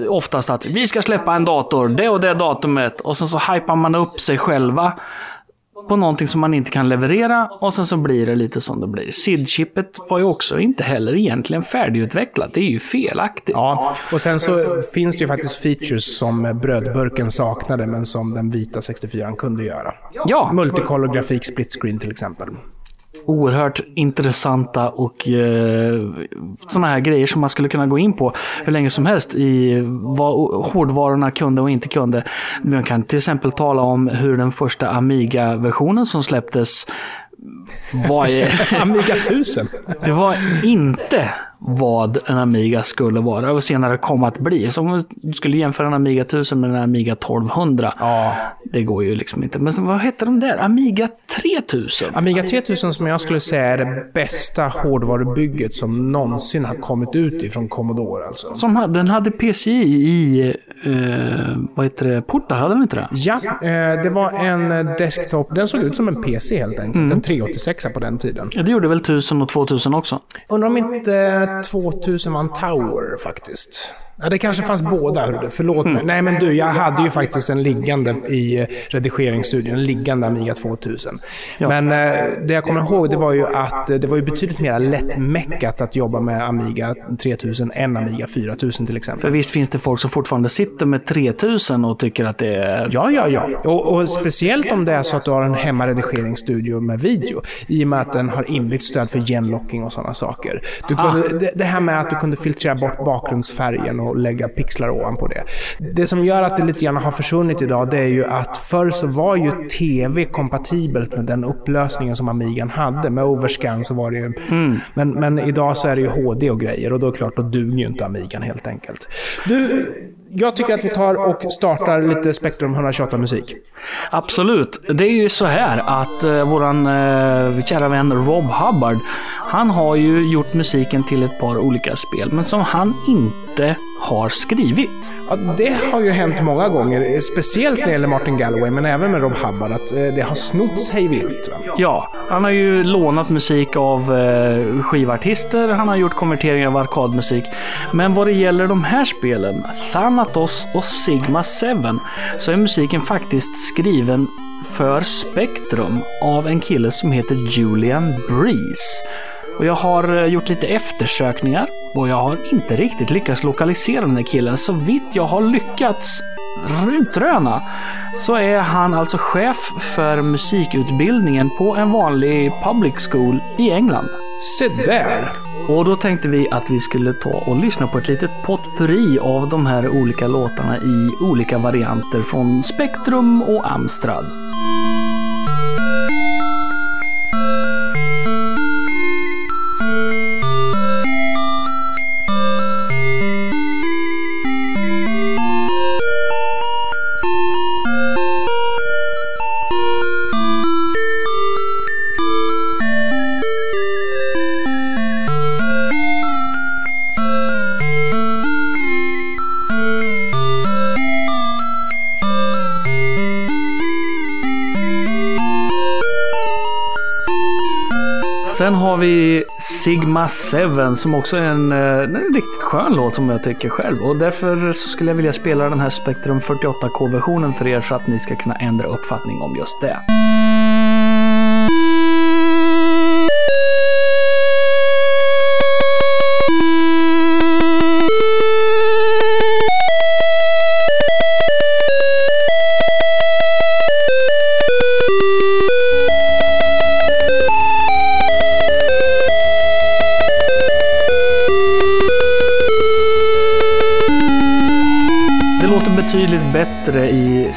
oftast att vi ska släppa en dator, det och det datumet. Och sen så hypar man upp sig själva på någonting som man inte kan leverera och sen så blir det lite som det blir. SID-chippet var ju också inte heller egentligen färdigutvecklat. Det är ju felaktigt. Ja, och sen så finns det ju faktiskt features som brödburken saknade, men som den vita 64 kunde göra. Ja, Multicolor grafik, split screen till exempel. Oerhört intressanta och eh, sådana här grejer som man skulle kunna gå in på hur länge som helst i vad hårdvarorna kunde och inte kunde. Man kan till exempel tala om hur den första Amiga-versionen som släpptes var, Amiga 1000. det var inte vad en Amiga skulle vara och senare kom att bli. Så om du skulle jämföra en Amiga 1000 med en Amiga 1200. Ja. Det går ju liksom inte. Men vad hette de där? Amiga 3000? Amiga 3000 som jag skulle säga är det bästa hårdvarubygget som någonsin har kommit ut ifrån Commodore alltså. Som hade, den hade PCI i, eh, vad heter det, portar, hade den inte det? Ja, eh, det var en desktop. Den såg ut som en PC helt enkelt. En 386 på den tiden. Ja, det gjorde väl 1000 och 2000 också? Undrar om inte 2000 man Tower faktiskt. Ja, det kanske fanns båda. hörru du. Förlåt mig. Nej, men du, jag hade ju faktiskt en liggande i redigeringsstudion. En liggande Amiga 2000. Men eh, det jag kommer ihåg det var ju att eh, det var ju betydligt mer lättmäckat att jobba med Amiga 3000 än Amiga 4000 till exempel. För visst finns det folk som fortfarande sitter med 3000 och tycker att det är... Ja, ja, ja. Och, och speciellt om det är så att du har en hemmaredigeringsstudio med video. I och med att den har inbyggt stöd för genlocking och sådana saker. Du kunde, det, det här med att du kunde filtrera bort bakgrundsfärgen och lägga pixlar ovanpå det. Det som gör att det lite grann har försvunnit idag, det är ju att förr så var ju TV kompatibelt med den upplösningen som Amigan hade. Med overscan så var det ju... Men, men idag så är det ju HD och grejer och då är det klart, då duger ju inte Amigan helt enkelt. Du, jag tycker att vi tar och startar lite Spektrum 128-musik. Absolut. Det är ju så här att eh, våran eh, kära vän Rob Hubbard, han har ju gjort musiken till ett par olika spel, men som han inte har skrivit. Ja, det har ju hänt många gånger, speciellt när det gäller Martin Galloway, men även med Rob Hubbard, att eh, det har snotts hej vilt. Ja, han har ju lånat musik av eh, skivartister, han har gjort konverteringar av arkadmusik. Men vad det gäller de här spelen, Thanatos och Sigma 7, så är musiken faktiskt skriven för Spectrum av en kille som heter Julian Breeze. Och jag har eh, gjort lite eftersökningar och jag har inte riktigt lyckats lokalisera den här killen. Så vitt jag har lyckats utröna så är han alltså chef för musikutbildningen på en vanlig public school i England. Se där! Och då tänkte vi att vi skulle ta och lyssna på ett litet potpurri av de här olika låtarna i olika varianter från Spektrum och Amstrad. Sen har vi Sigma 7 som också är en, eh, en riktigt skön låt som jag tycker själv. Och därför så skulle jag vilja spela den här Spectrum 48K-versionen för er så att ni ska kunna ändra uppfattning om just det. Det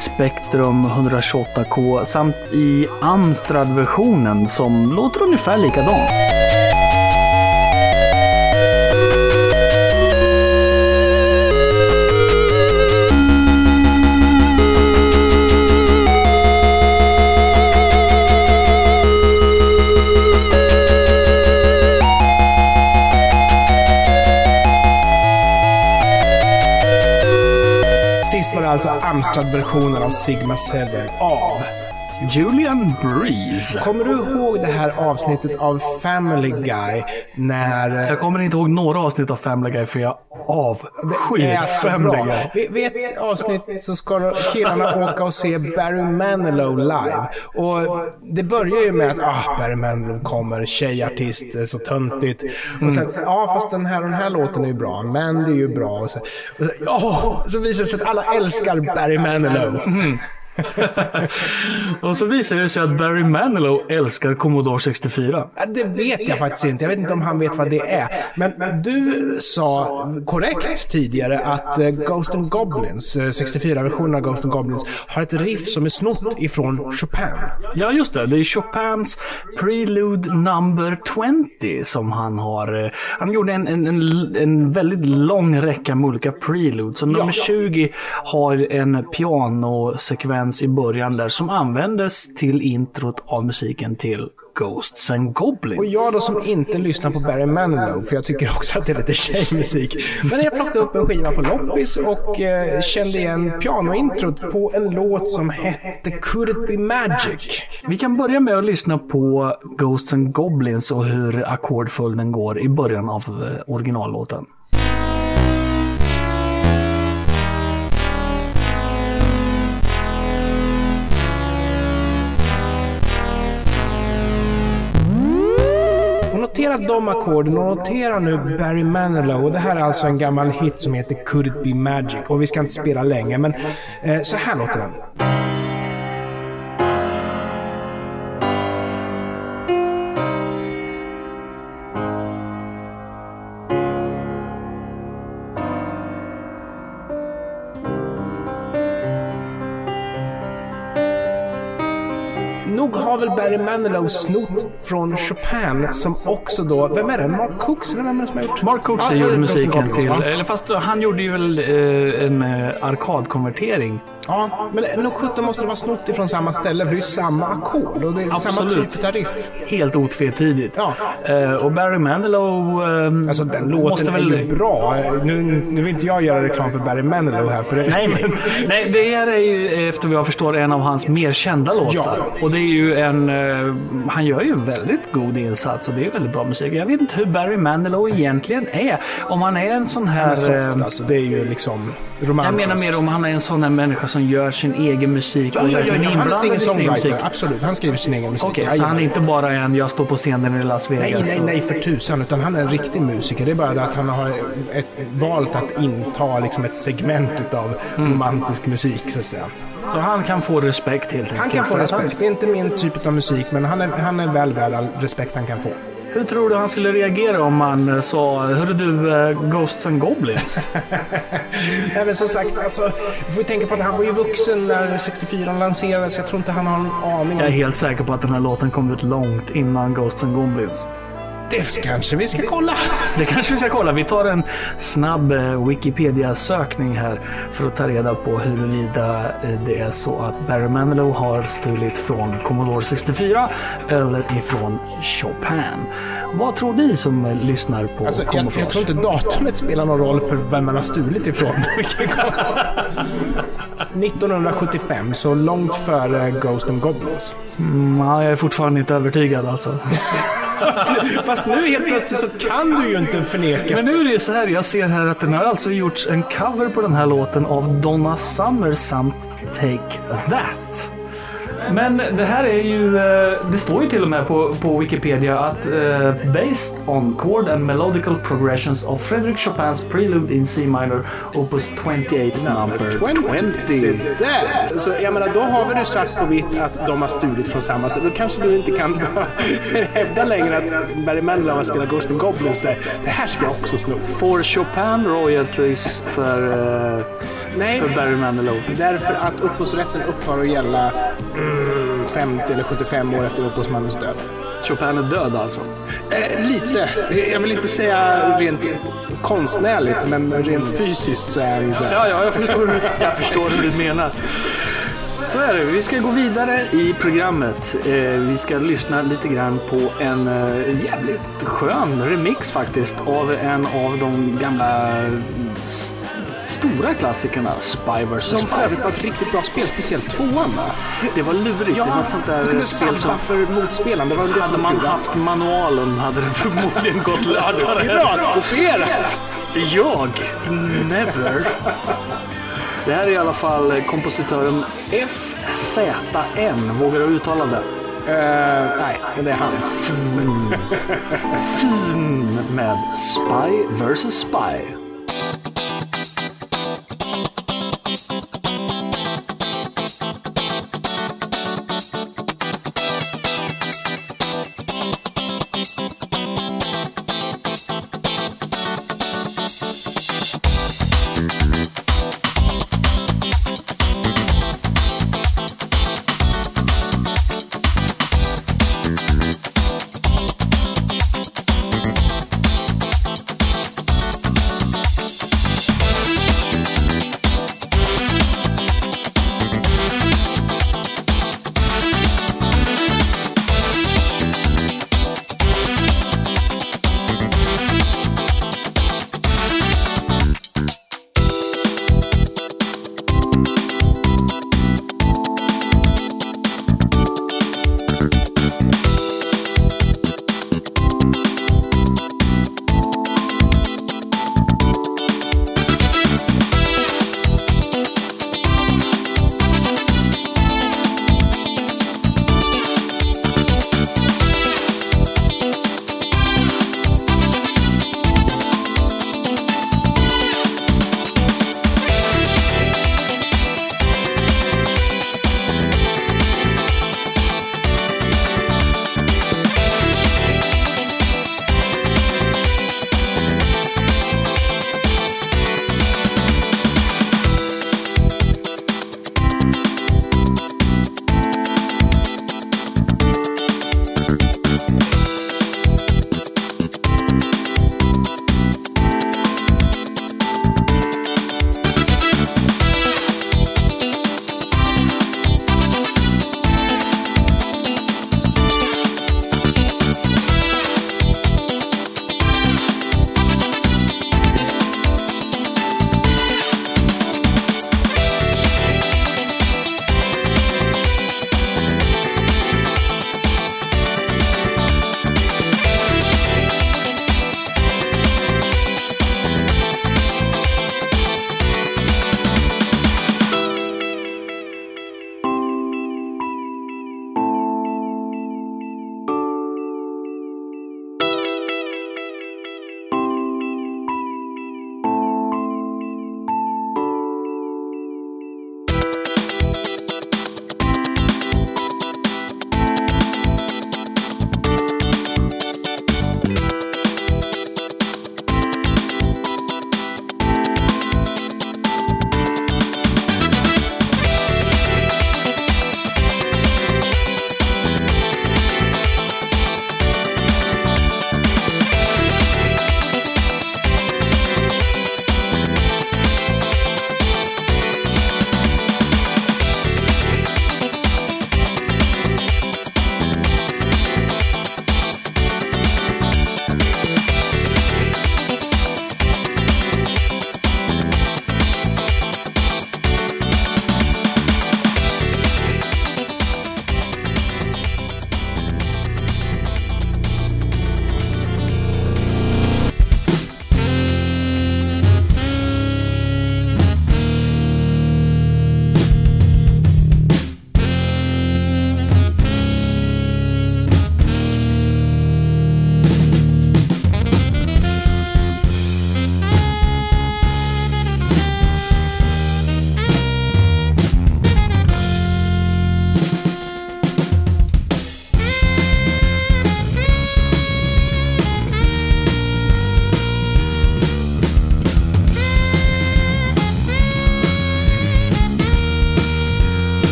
Spectrum 128K samt i Amstrad-versionen som låter ungefär likadant. Amstrad-versionen av Sigma 7 av Julian Breeze. Kommer du ihåg det här avsnittet av Family Guy när... Jag kommer inte ihåg några avsnitt av Family Guy för jag avskyr Family bra. Guy. Vid ett avsnitt så ska killarna åka och se Barry Manilow live. Och det börjar ju med att ah, Barry Manilow kommer, tjejartist, så töntigt. Och sen, ja fast den här och den här låten är ju bra, men det är ju bra. Och så, och så, ja, så visar det sig att alla älskar Barry Manilow. Mm. Och så visar det sig att Barry Manilow älskar Commodore 64. Det vet jag faktiskt inte. Jag vet inte om han vet vad det är. Men, du sa korrekt tidigare att eh, Ghost and Goblins, eh, 64-versionen av Ghost and Goblins, har ett riff som är snott ifrån Chopin. Ja, just det. Det är Chopins Prelude number 20 som han har. eh, Han gjorde en, en, en, en väldigt lång räcka med olika preludes. Så nummer 20 har en pianosekvens i början där som användes till introt av musiken till Ghosts and Goblins. Och jag då som inte lyssnar på Barry Manilow, för jag tycker också att det är lite tjejmusik. Men jag plockade upp en skiva på loppis och eh, kände igen pianointrot på en låt som hette Could It Be Magic? Vi kan börja med att lyssna på Ghosts and Goblins och hur ackordföljden går i början av eh, originallåten. Notera de ackorden och notera nu Barry Manilow. Och det här är alltså en gammal hit som heter Could It Be Magic. Och vi ska inte spela länge, men eh, så här låter den. Väl Barry Manilow snott från Chopin som också då, vem är det? Mark Cooks eller vem är det som har gjort? Mark Cooks Ja, gjorde musiken till, eller fast han gjorde ju väl eh, en eh, arkadkonvertering. Ja, men nog sjutton måste det vara snott ifrån samma ställe för det är ju samma ackord och det är samma Absolut. typ av riff. Helt otvetydigt. Ja. Eh, och Barry Manilow eh, Alltså den låten måste är väl... ju bra. Nu, nu vill inte jag göra reklam för Barry Manilow här för det... Nej, nej. nej, det är ju efter vad jag förstår en av hans mer kända låtar. Ja. Och det är ju en... eh, han gör ju en väldigt god insats och det är väldigt bra musik. Jag vet inte hur Barry Manilow egentligen är. Om han är en sån här... Han är soft eh, alltså. Det är ju liksom jag romantiskt. menar mer om han är en sån här människa som gör sin egen musik och ja, ja, ja, han är singer-songwriter. Absolut, han skriver sin egen musik. Okej, så Jajamän. han är inte bara en jag står på scenen i Las Vegas. Nej, nej, nej för tusan. Utan han är en riktig musiker. Det är bara det att han har ett, valt att inta liksom ett segment utav Mm. romantisk musik, så att säga. Så han kan få respekt helt enkelt. Han kan få respekt. Det är inte min typ av musik, men han är, han är väl värd all respekt han kan få. Hur tror du han skulle reagera om man eh, sa Hörru du, eh, Ghosts and Goblins? Nej, men som sagt, alltså, vi får ju tänka på att han var ju vuxen när 64 lanserades. Jag tror inte han har en aning Jag är om helt säker på att den här låten kom ut långt innan Ghosts and Goblins. Det. kanske vi ska kolla. Det kanske vi ska kolla. Vi tar en snabb eh, Wikipedia-sökning här för att ta reda på huruvida eh, det är så att Barry Manilow har stulit från Commodore 64 eller ifrån Chopin. Vad tror ni som eh, lyssnar på Alltså, jag, jag tror inte datumet spelar någon roll för vem man har stulit ifrån. 1975, så långt före Ghost and Goblins. Mm, ja, jag är fortfarande inte övertygad alltså. Fast nu helt plötsligt så kan du ju inte förneka. Men nu är det så här, jag ser här att det har alltså gjorts en cover på den här låten av Donna Summer samt Take That. Men det här är ju, eh, det står ju till och med på, på Wikipedia att eh, based on chord and melodical progressions of Frederick Chopins Prelude in C minor, Opus 28 number 20. Se där! Så jag menar, då har vi det svart på vitt att de har stulit från samma ställe. Då kanske du inte kan hävda längre att Barry Manilow har spelat Ghost and Goblins där. Det här ska jag också sno. Får Chopin royalties för, eh, Nej, för Barry Manilow? därför att upphovsrätten upphör att gälla mm, 50 eller 75 år efter upphovsmannens död. Chopin är död alltså? Eh, lite. Jag vill inte säga rent konstnärligt, men rent fysiskt så är han där. Ja, ja, jag förstår, hur- jag förstår hur du menar. Så är det. Vi ska gå vidare i programmet. Eh, vi ska lyssna lite grann på en eh, jävligt skön remix faktiskt av en av de gamla stora klassikerna, Spy vs. Som för övrigt var ett riktigt bra spel, speciellt tvåan? Det var lurigt. det var ett sånt där spel som... för motspelaren. Det var det Hade man haft manualen hade det förmodligen gått lättare. Piratkopierat! Jag? Never. Det här är i alla fall kompositören FZN. Vågar du uttala det? Eh, nej, men det är han. Fin med Spy vs. Spy.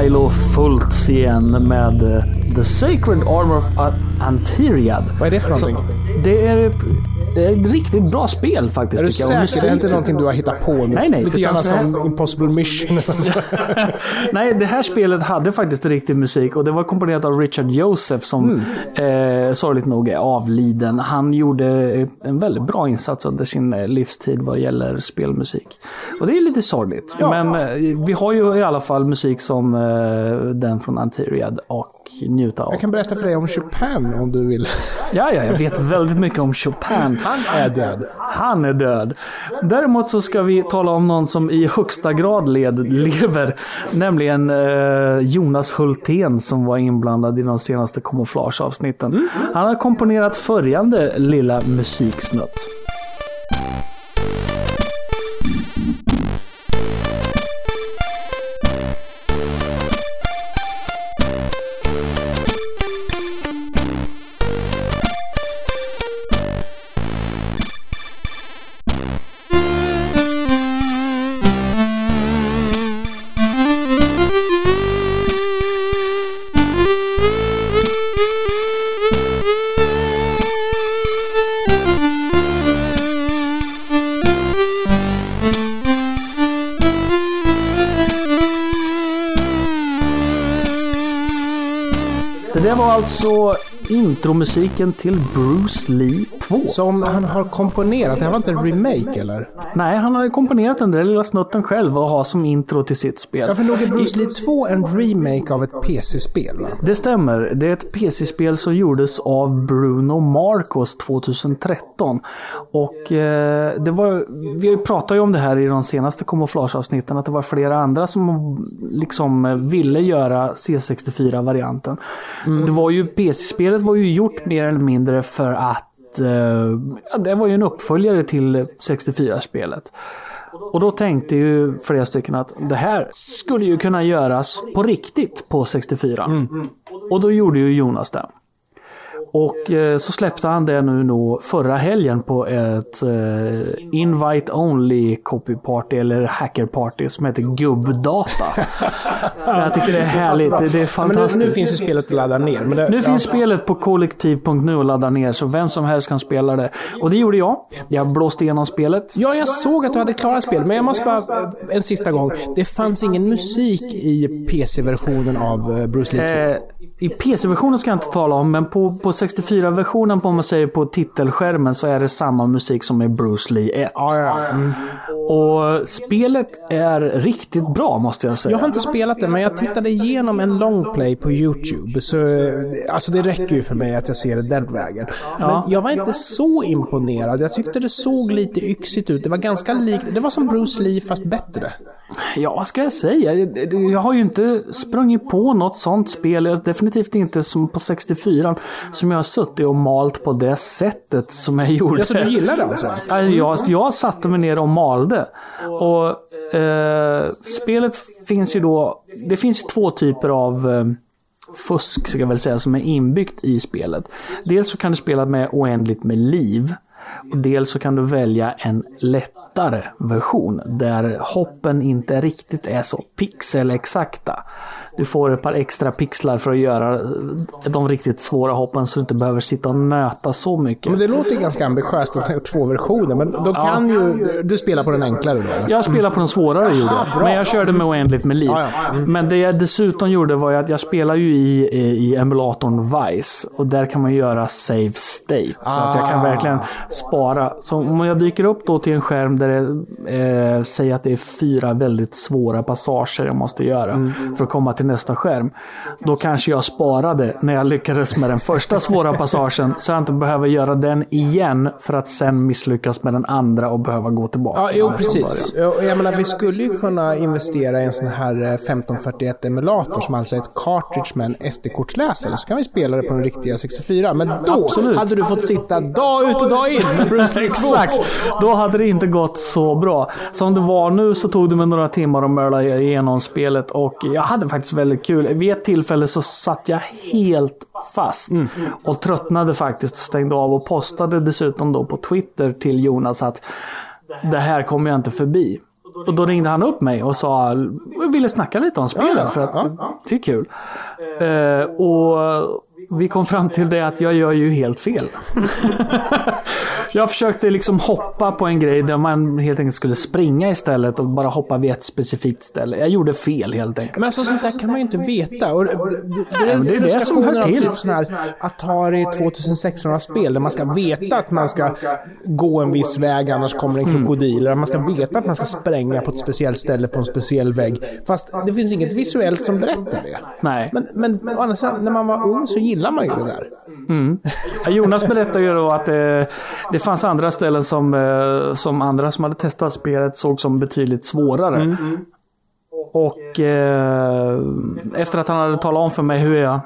Milo Fultz igen med eh, The Sacred Armor of A- Anteriad. Vad är det för någonting? Det är ett, det är ett riktigt bra spel faktiskt. Är du säker? Det är inte musiken- någonting du har hittat på nu? Nej, nej, Lite grann så här- som Impossible Mission. Nej, det här spelet hade faktiskt riktig musik och det var komponerat av Richard Joseph som eh, sorgligt nog är avliden. Han gjorde en väldigt bra insats under sin eh, livstid vad gäller spelmusik. Och det är lite sorgligt. Ja. Men eh, vi har ju i alla fall musik som eh, den från Anteriad och njuta av. Jag kan berätta för dig om Chopin om du vill. Ja, ja, jag vet väldigt mycket om Chopin. Han är död. Han är död. Däremot så ska vi tala om någon som i högsta grad led, lever. Nämligen eh, Jonas Hultén som var inblandad i de senaste kamouflageavsnitten. Han har komponerat följande lilla musiksnutt. Alltså intromusiken till Bruce Lee 2. Som han har komponerat. Det här var inte en remake eller? Nej, han har komponerat den där lilla snutten själv och har som intro till sitt spel. Ja, för nog är Bruce Lee 2 en remake av ett PC-spel? Det stämmer. Det är ett PC-spel som gjordes av Bruno Marcos 2013. Och eh, det var, vi pratade ju om det här i de senaste kamouflageavsnitten, att det var flera andra som liksom ville göra C64-varianten. Det var ju, PC-spelet var ju gjort mer eller mindre för att eh, ja, det var ju en uppföljare till 64-spelet. Och då tänkte ju flera stycken att det här skulle ju kunna göras på riktigt på 64. Och då gjorde ju Jonas det. Och eh, så släppte han det nu då förra helgen på ett eh, Invite Only Copy Party eller Hacker Party som heter Gubbdata. Jag tycker det är härligt. Det, är Men nu, fantastiskt. nu finns ju spelet att ladda ner. Det, Nu ja. finns spelet på kollektiv.nu och ladda ner så vem som helst kan spela det. Och det gjorde jag. Jag blåste igenom spelet. Ja, jag såg att du hade klarat spelet, men jag måste bara en sista gång. Det fanns ingen musik i PC-versionen av eh, Bruce Lee 2. Eh, I PC-versionen ska jag inte tala om, men på, på 64-versionen, på om man säger på titelskärmen, så är det samma musik som i Bruce Lee 1. Ja, ja. Mm. Och spelet är riktigt bra, måste jag säga. Jag har inte spelat det, men jag tittade igenom en longplay på YouTube. Så, alltså det räcker ju för mig att jag ser det den vägen. Ja. Men jag var inte så imponerad. Jag tyckte det såg lite yxigt ut. Det var ganska likt. Det var som Bruce Lee fast bättre. Ja, vad ska jag säga? Jag- har ju inte sprungit på något sånt spel. Definitivt inte som på 64 som jag har suttit och malt på det sättet som jag gjorde. Ja, så du gillar det alltså? Ja, Jag, jag satte mig ner och malde. Och eh, spelet finns ju då... Det finns ju två typer av eh, fusk, ska jag väl säga, som är inbyggt i spelet. Dels så kan du spela med oändligt med liv. Och dels så kan du välja en lättare version där hoppen inte riktigt är så pixelexakta. Du får ett par extra pixlar för att göra de riktigt svåra hoppen så du inte behöver sitta och nöta så mycket. Men det låter ganska ambitiöst att ha två versioner. Men då kan ju... Du spelar på den enklare då? Jag spelade på den svårare gjorde jag. Men jag körde med oändligt med liv. Ja, ja. Men det jag dessutom gjorde var att jag spelar ju i, i, emulatorn Vice. Och där kan man göra save state. Så att jag kan Ah. verkligen spara. Så om jag dyker upp då till en skärm där det eh, säger att det är fyra väldigt svåra passager jag måste göra. Mm. För att komma till nästa skärm. Då kanske jag sparade när jag lyckades med den första svåra passagen. Så jag inte behöver göra den igen. För att sen misslyckas med den andra och behöva gå tillbaka. Ja, jo precis. Jag menar, vi skulle ju kunna investera i en sån här eh, 1541-emulator som alltså är ett cartridge med en SD-kortsläsare. Så kan vi spela det på den riktiga 64. Men då Absolut. hade du fått sitta dag ut och dag in med Bruce Lee 2. Exakt! Då hade det inte gått så bra. Som det var nu så tog det mig några timmar att mörla igenom spelet och jag hade faktiskt väldigt kul. Vid ett tillfälle så satt jag helt fast och tröttnade faktiskt och stängde av och postade dessutom då på Twitter till Jonas att det här kommer jag inte förbi. och då ringde han upp mig och sa, ville snacka lite om spelet för att det är kul. Eh, och vi kom fram till det att jag gör ju helt fel. jag försökte liksom hoppa på en grej där man helt enkelt skulle springa istället och bara hoppa vid ett specifikt ställe. Jag gjorde fel helt enkelt. Men alltså sånt där kan man ju inte veta. Och det, det, det, det är det som hör till. typ sån här Atari 2600-spel där man ska veta att man ska gå en viss väg annars kommer en krokodil. Eller man ska veta att man ska spränga på ett speciellt ställe på en speciell vägg. Fast det finns inget visuellt som berättar det. Nej. Men, men, men å andra sidan, när man var ung så gillar man ju det där. Ja, Jonas berättade ju då att eh, det fanns andra ställen som, eh, som andra som hade testat spelet såg som betydligt svårare. Och eh, efter att han hade talat om för mig hur jag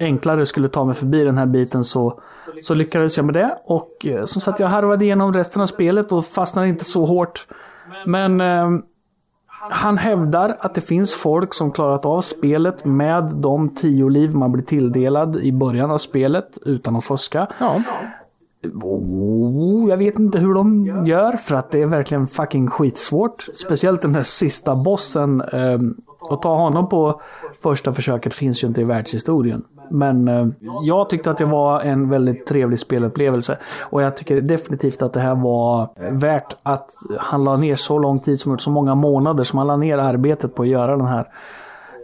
enklare skulle ta mig förbi den här biten så, så lyckades jag med det. Och eh, så satt jag och harvade igenom resten av spelet och fastnade inte så hårt. Men eh, han hävdar att det finns folk som klarat av spelet med de tio liv man blir tilldelad i början av spelet utan att fuska. Ja. Oh, jag vet inte hur de gör för att det är verkligen fucking skitsvårt. Speciellt den här sista bossen. Eh, att ta honom på första försöket finns ju inte i världshistorien. Men eh, jag tyckte att det var en väldigt trevlig spelupplevelse. Och jag tycker definitivt att det här var värt att han la ner så lång tid som gjort, så många månader som han la ner arbetet på att göra den här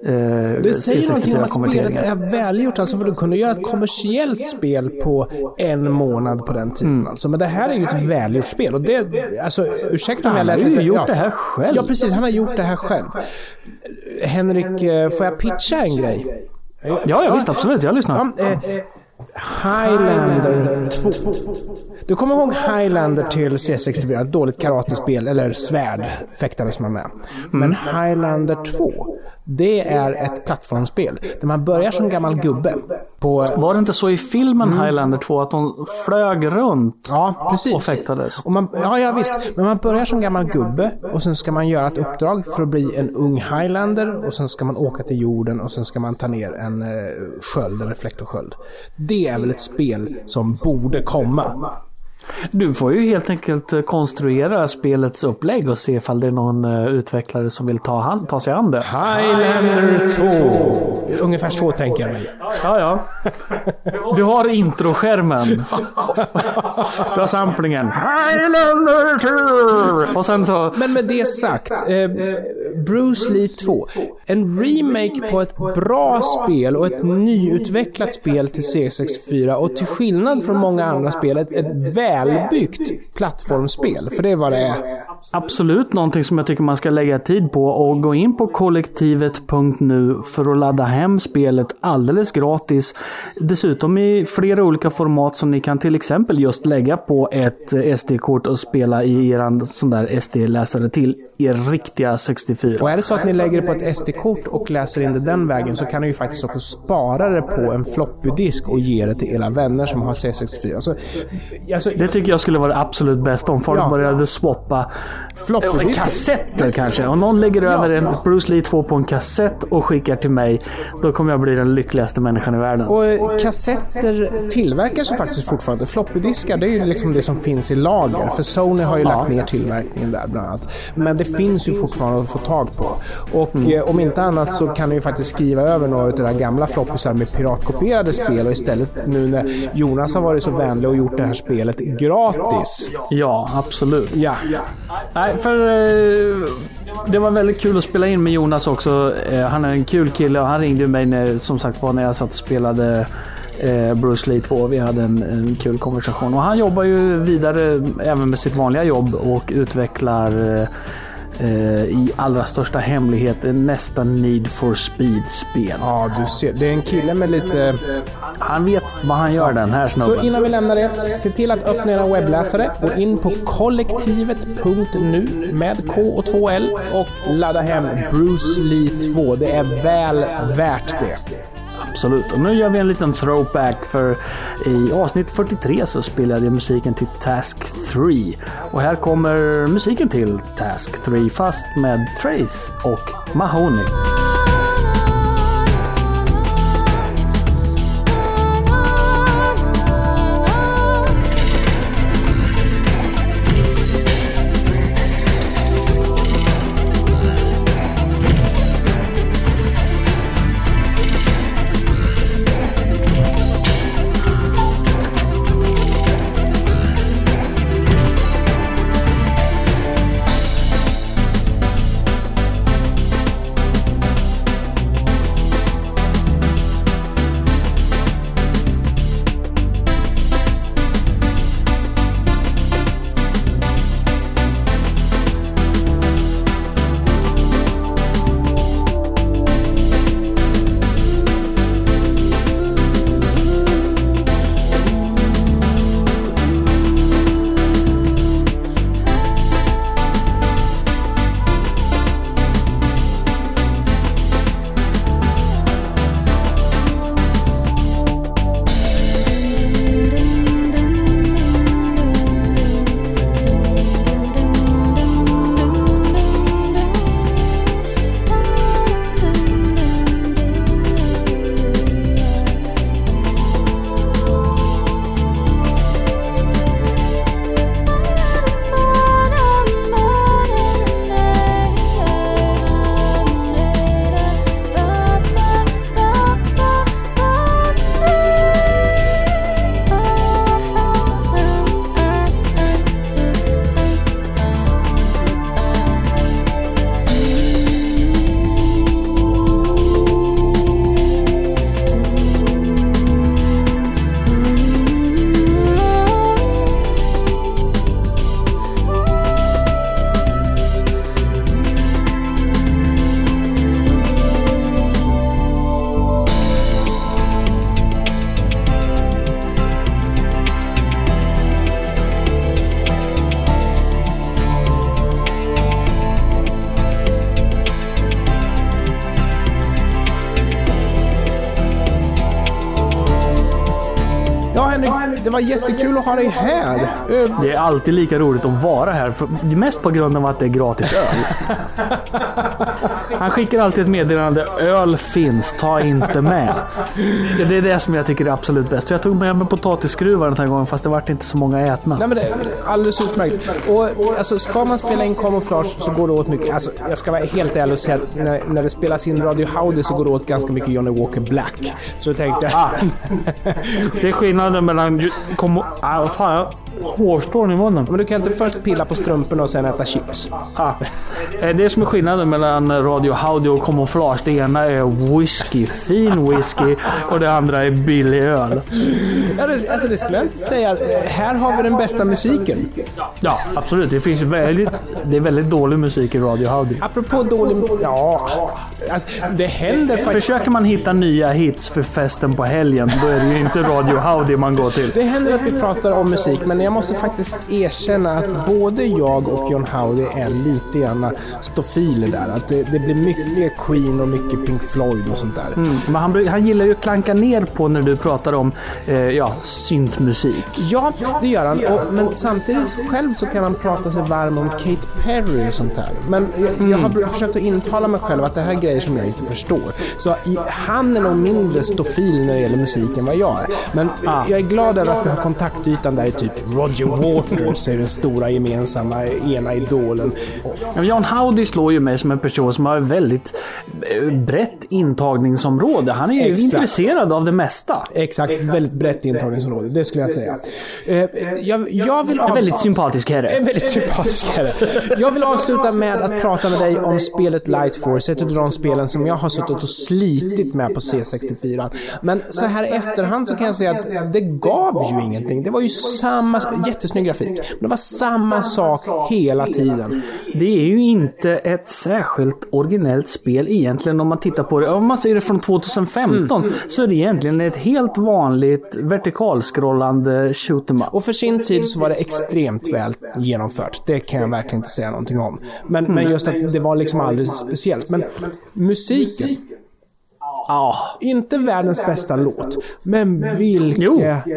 eh, Det säger någonting om att spelet är välgjort. Alltså för du kunde göra ett kommersiellt spel på en månad på den tiden. Mm. Alltså. Men det här är ju ett välgjort spel. Och det, alltså, ursäkta om jag Han lät har ju lite... gjort ja. det här själv. Ja, precis. Han har gjort det här själv. Henrik, eh, får jag pitcha en grej? Ja, ja visst absolut. Jag lyssnar. Ja, eh, Highlander 2. Du kommer ihåg Highlander till C64? Ett dåligt karatespel, eller svärd fäktades man med. Men Highlander 2, det är ett plattformsspel. Där man börjar som gammal gubbe. På, Var det inte så i filmen Highlander 2 att de flög runt ja, precis. och fäktades? Och man, ja, ja, visst. Men man börjar som gammal gubbe och sen ska man göra ett uppdrag för att bli en ung highlander och sen ska man åka till jorden och sen ska man ta ner en eh, sköld, en reflektorsköld. Det är väl ett spel som borde komma. Du får ju helt enkelt eh, konstruera spelets upplägg och se ifall det är någon eh, utvecklare som vill ta, hand, ta sig an det. Highlander 2. Ungefär så tänker jag mig. Ja, ja. Du har introskärmen. Du har samplingen. Highlander 2! Och sen så... Men med det sagt, eh, Bruce Lee 2. En remake på ett bra spel och ett nyutvecklat spel till C64 och till skillnad från många andra spel ett, ett välbyggt plattformsspel. För det är vad det är. Absolut någonting som jag tycker man ska lägga tid på och gå in på kollektivet.nu för att ladda hem spelet alldeles gratis. Dessutom i flera olika format som ni kan till exempel just lägga på ett SD-kort och spela i er sån där SD-läsare till er riktiga 64. Och är det så att ni lägger det på ett SD-kort och läser in det den vägen så kan ni ju faktiskt också spara det på en floppy-disk och ge det till era vänner som har C64. Alltså, alltså Det tycker jag skulle vara det absolut bästa om folk Ja. började swappa kassetter kanske. Om någon lägger över en Bruce Lee 2 på en kassett och skickar till mig, då kommer jag bli den lyckligaste människan i världen. Och eh, kassetter tillverkas ju faktiskt fortfarande. Floppydiskar, det är ju liksom det som finns i lager. För Sony har ju lagt ner tillverkningen där bland annat. Men det finns ju fortfarande att få tag på. Och eh, om inte annat så kan du ju faktiskt skriva över några av de gamla floppisar med piratkopierade spel och istället nu när Jonas har varit så vänlig och gjort det här spelet gratis. Ja, absolut. Ja. Nej, för eh, det var väldigt kul att spela in med Jonas också. Eh, han är en kul kille och han ringde mig när, som sagt var när jag satt och spelade eh, Bruce Lee 2. Vi hade en, en kul konversation. Och han jobbar ju vidare även med sitt vanliga jobb och utvecklar eh, i allra största hemlighet nästa Need for Speed-spel. Ja, du ser. Det är en kille med lite... Han vet vad han gör den här Så snubben. innan vi lämnar det, se till att öppna era webbläsare. Gå in på kollektivet.nu med K och 2L och ladda hem Bruce Lee 2. Det är väl värt det. Absolut. Och nu gör vi en liten throwback för i avsnitt 43 så spelade jag musiken till Task 3. Och här kommer musiken till Task 3 fast med Trace och Mahoney. Var jättekul att ha dig här. Eh, Det är alltid lika roligt att vara här. För, mest på grund av att det är gratis öl. Han skickar alltid ett meddelande. Öl finns, ta inte med. Det är det som jag tycker är absolut bäst. Så jag tog med mig potatisskruvar den här gången fast det vart inte så många ätna. Nej men det är alldeles utmärkt. Och alltså, ska man spela in camouflage så går det åt mycket. Alltså, jag ska vara helt ärlig och säga att när, när det spelas in Radio Howdy så går det åt ganska mycket Johnny Walker Black. Så då tänkte jag... Ah. Det är skillnaden mellan... Kom, ah, fan, hårstrån i munnen. Men du kan inte först pilla på strumporna och sen äta chips. Ah. Eh, Det som är skillnaden mellan Radio Howdy och Camouflage. Det ena är whisky, fin whisky och det andra är billig öl. Ja, det, alltså det skulle jag inte säga. Här har vi den bästa musiken. Ja, absolut. Det finns väldigt, det är väldigt dålig musik i Radio Howdy. Apropå dålig... Ja, alltså, det händer faktiskt... Försöker man hitta nya hits för festen på helgen, då är det ju inte Radio Howdy man går till. Det händer att vi pratar om musik, men jag måste faktiskt erkänna att både jag och John Howdy är lite grann stofiler där. Att det, det blir mycket Queen och mycket Pink Floyd och sånt där. Mm, men han, han gillar ju att klanka ner på när du pratar om eh, ja, syntmusik. Ja, det gör han. Och, men samtidigt själv så kan han prata sig varm om Kate Perry och sånt där. Men jag, jag har försökt att intala mig själv att det här är grejer som jag inte förstår. Så i, han är nog mindre stofil när det gäller musik än vad jag är. Men Ah. jag är glad över att vi har kontaktytan där i typ Roger Waters är den stora gemensamma ena idolen. John Howdy slår ju mig som en person som har ett väldigt eh, brett intagningsområde. Han är ju Exakt. intresserad av det mesta. exakt, väldigt brett intagningsområde, det skulle jag säga. Eh, jag, jag vill En väldigt sympatisk herre. En väldigt sympatisk herre. Jag vill avsluta med att prata med dig om spelet Light Force, ett av de spelen som jag har suttit och slitit med på C64. Men så här i efterhand så kan jag säga att det gav ju ingenting. Det var ju samma, jättesnygg grafik, men det var samma sak hela tiden. Det är ju inte ett särskilt originellt spel egentligen om man tittar på det. Om man ser det från 2015 så är det egentligen ett helt vanligt vertikalskrollande shoot 'em up. Och för sin tid så var det extremt väl genomfört. Det kan jag verkligen inte säga någonting om. Men, men just att det var liksom aldrig speciellt. Men musiken, Ja, Inte världens bästa låt, men vilka... Jo,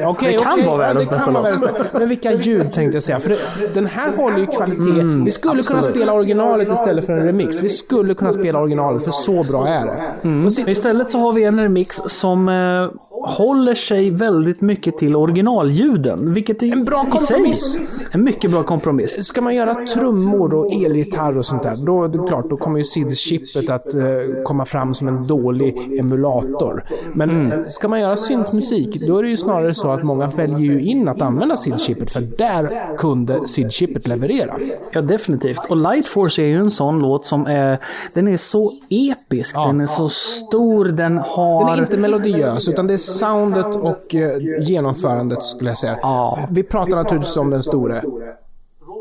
Okej, det kan okej, vara världens bästa låt. Men vilka ljud tänkte jag säga. För det, den här håller ju kvalitet. Vi skulle kunna absolut. spela originalet istället för en remix. Vi skulle kunna spela originalet, för så bra är det. Se- Istället så har vi en remix som eh, håller sig väldigt mycket till originalljuden. Vilket är En bra sig kompromiss. En mycket bra kompromiss. Ska man göra trummor och elgitarr och sånt där, då det är klart, då kommer ju SID-chippet att eh, komma fram som en dålig emulator. Men eh, ska man göra syntmusik, då är det ju snarare så att många väljer ju in att använda SID-chippet, för där kunde SID-chippet leverera. Ja, definitivt. Och Light Force är ju en sån låt som är... Den är så episk. Den är så stor. Den har... Den är inte melodiös, utan det är soundet och eh, genomförandet skulle jag säga. Ja. Vi pratar naturligtvis om den store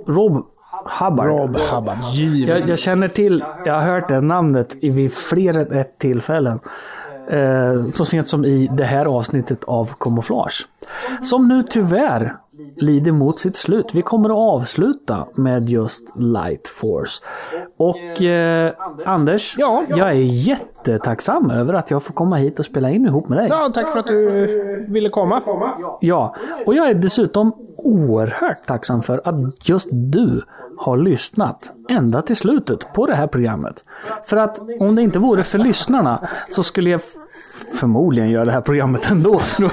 Rob Hubbard. Rob Hubbard. Jag, jag känner till, jag har hört det namnet i vid fler än ett tillfällen. Eh, så sent som i det här avsnittet av Camouflage. Som nu tyvärr lider mot sitt slut. Vi kommer att avsluta med just Light Force. Och eh, Anders, Ja. jag är jättetacksam över att jag får komma hit och spela in ihop med dig. Ja, tack för att du eh, ville komma. Ja, och jag är dessutom oerhört tacksam för att just du har lyssnat ända till slutet på det här programmet. För att om det inte vore för lyssnarna så skulle jag förmodligen göra det här programmet ändå. tror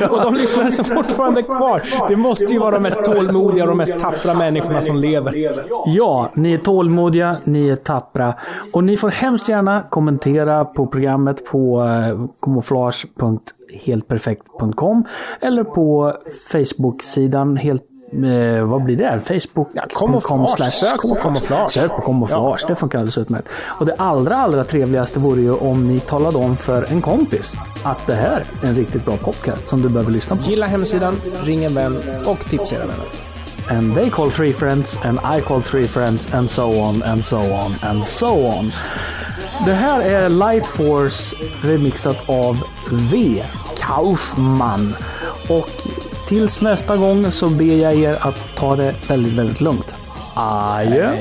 jag. Och de lyssnare som fortfarande är kvar, det måste ju vara de mest tålmodiga och de mest tappra människorna som lever. Ja, ni är tålmodiga, ni är tappra och ni får hemskt gärna kommentera på programmet på eh, camouflage.heltperfekt.com eller på Facebook-sidan helt Eh, vad blir det? Facebook.com camouflage. Sök på camouflage. Sök på camouflage. Det funkar alldeles utmärkt. Och det allra, allra trevligaste vore ju om ni talade om för en kompis att det här är en riktigt bra podcast som du behöver lyssna på. Gilla hemsidan, ring en vän och tipsa era vänner. And they call three friends and I call three friends and so on and so on and so on. Det här är Light Force remixat av V. Kaufman. Och tills nästa gång så ber jag er att ta det väldigt, väldigt lugnt. Adjö!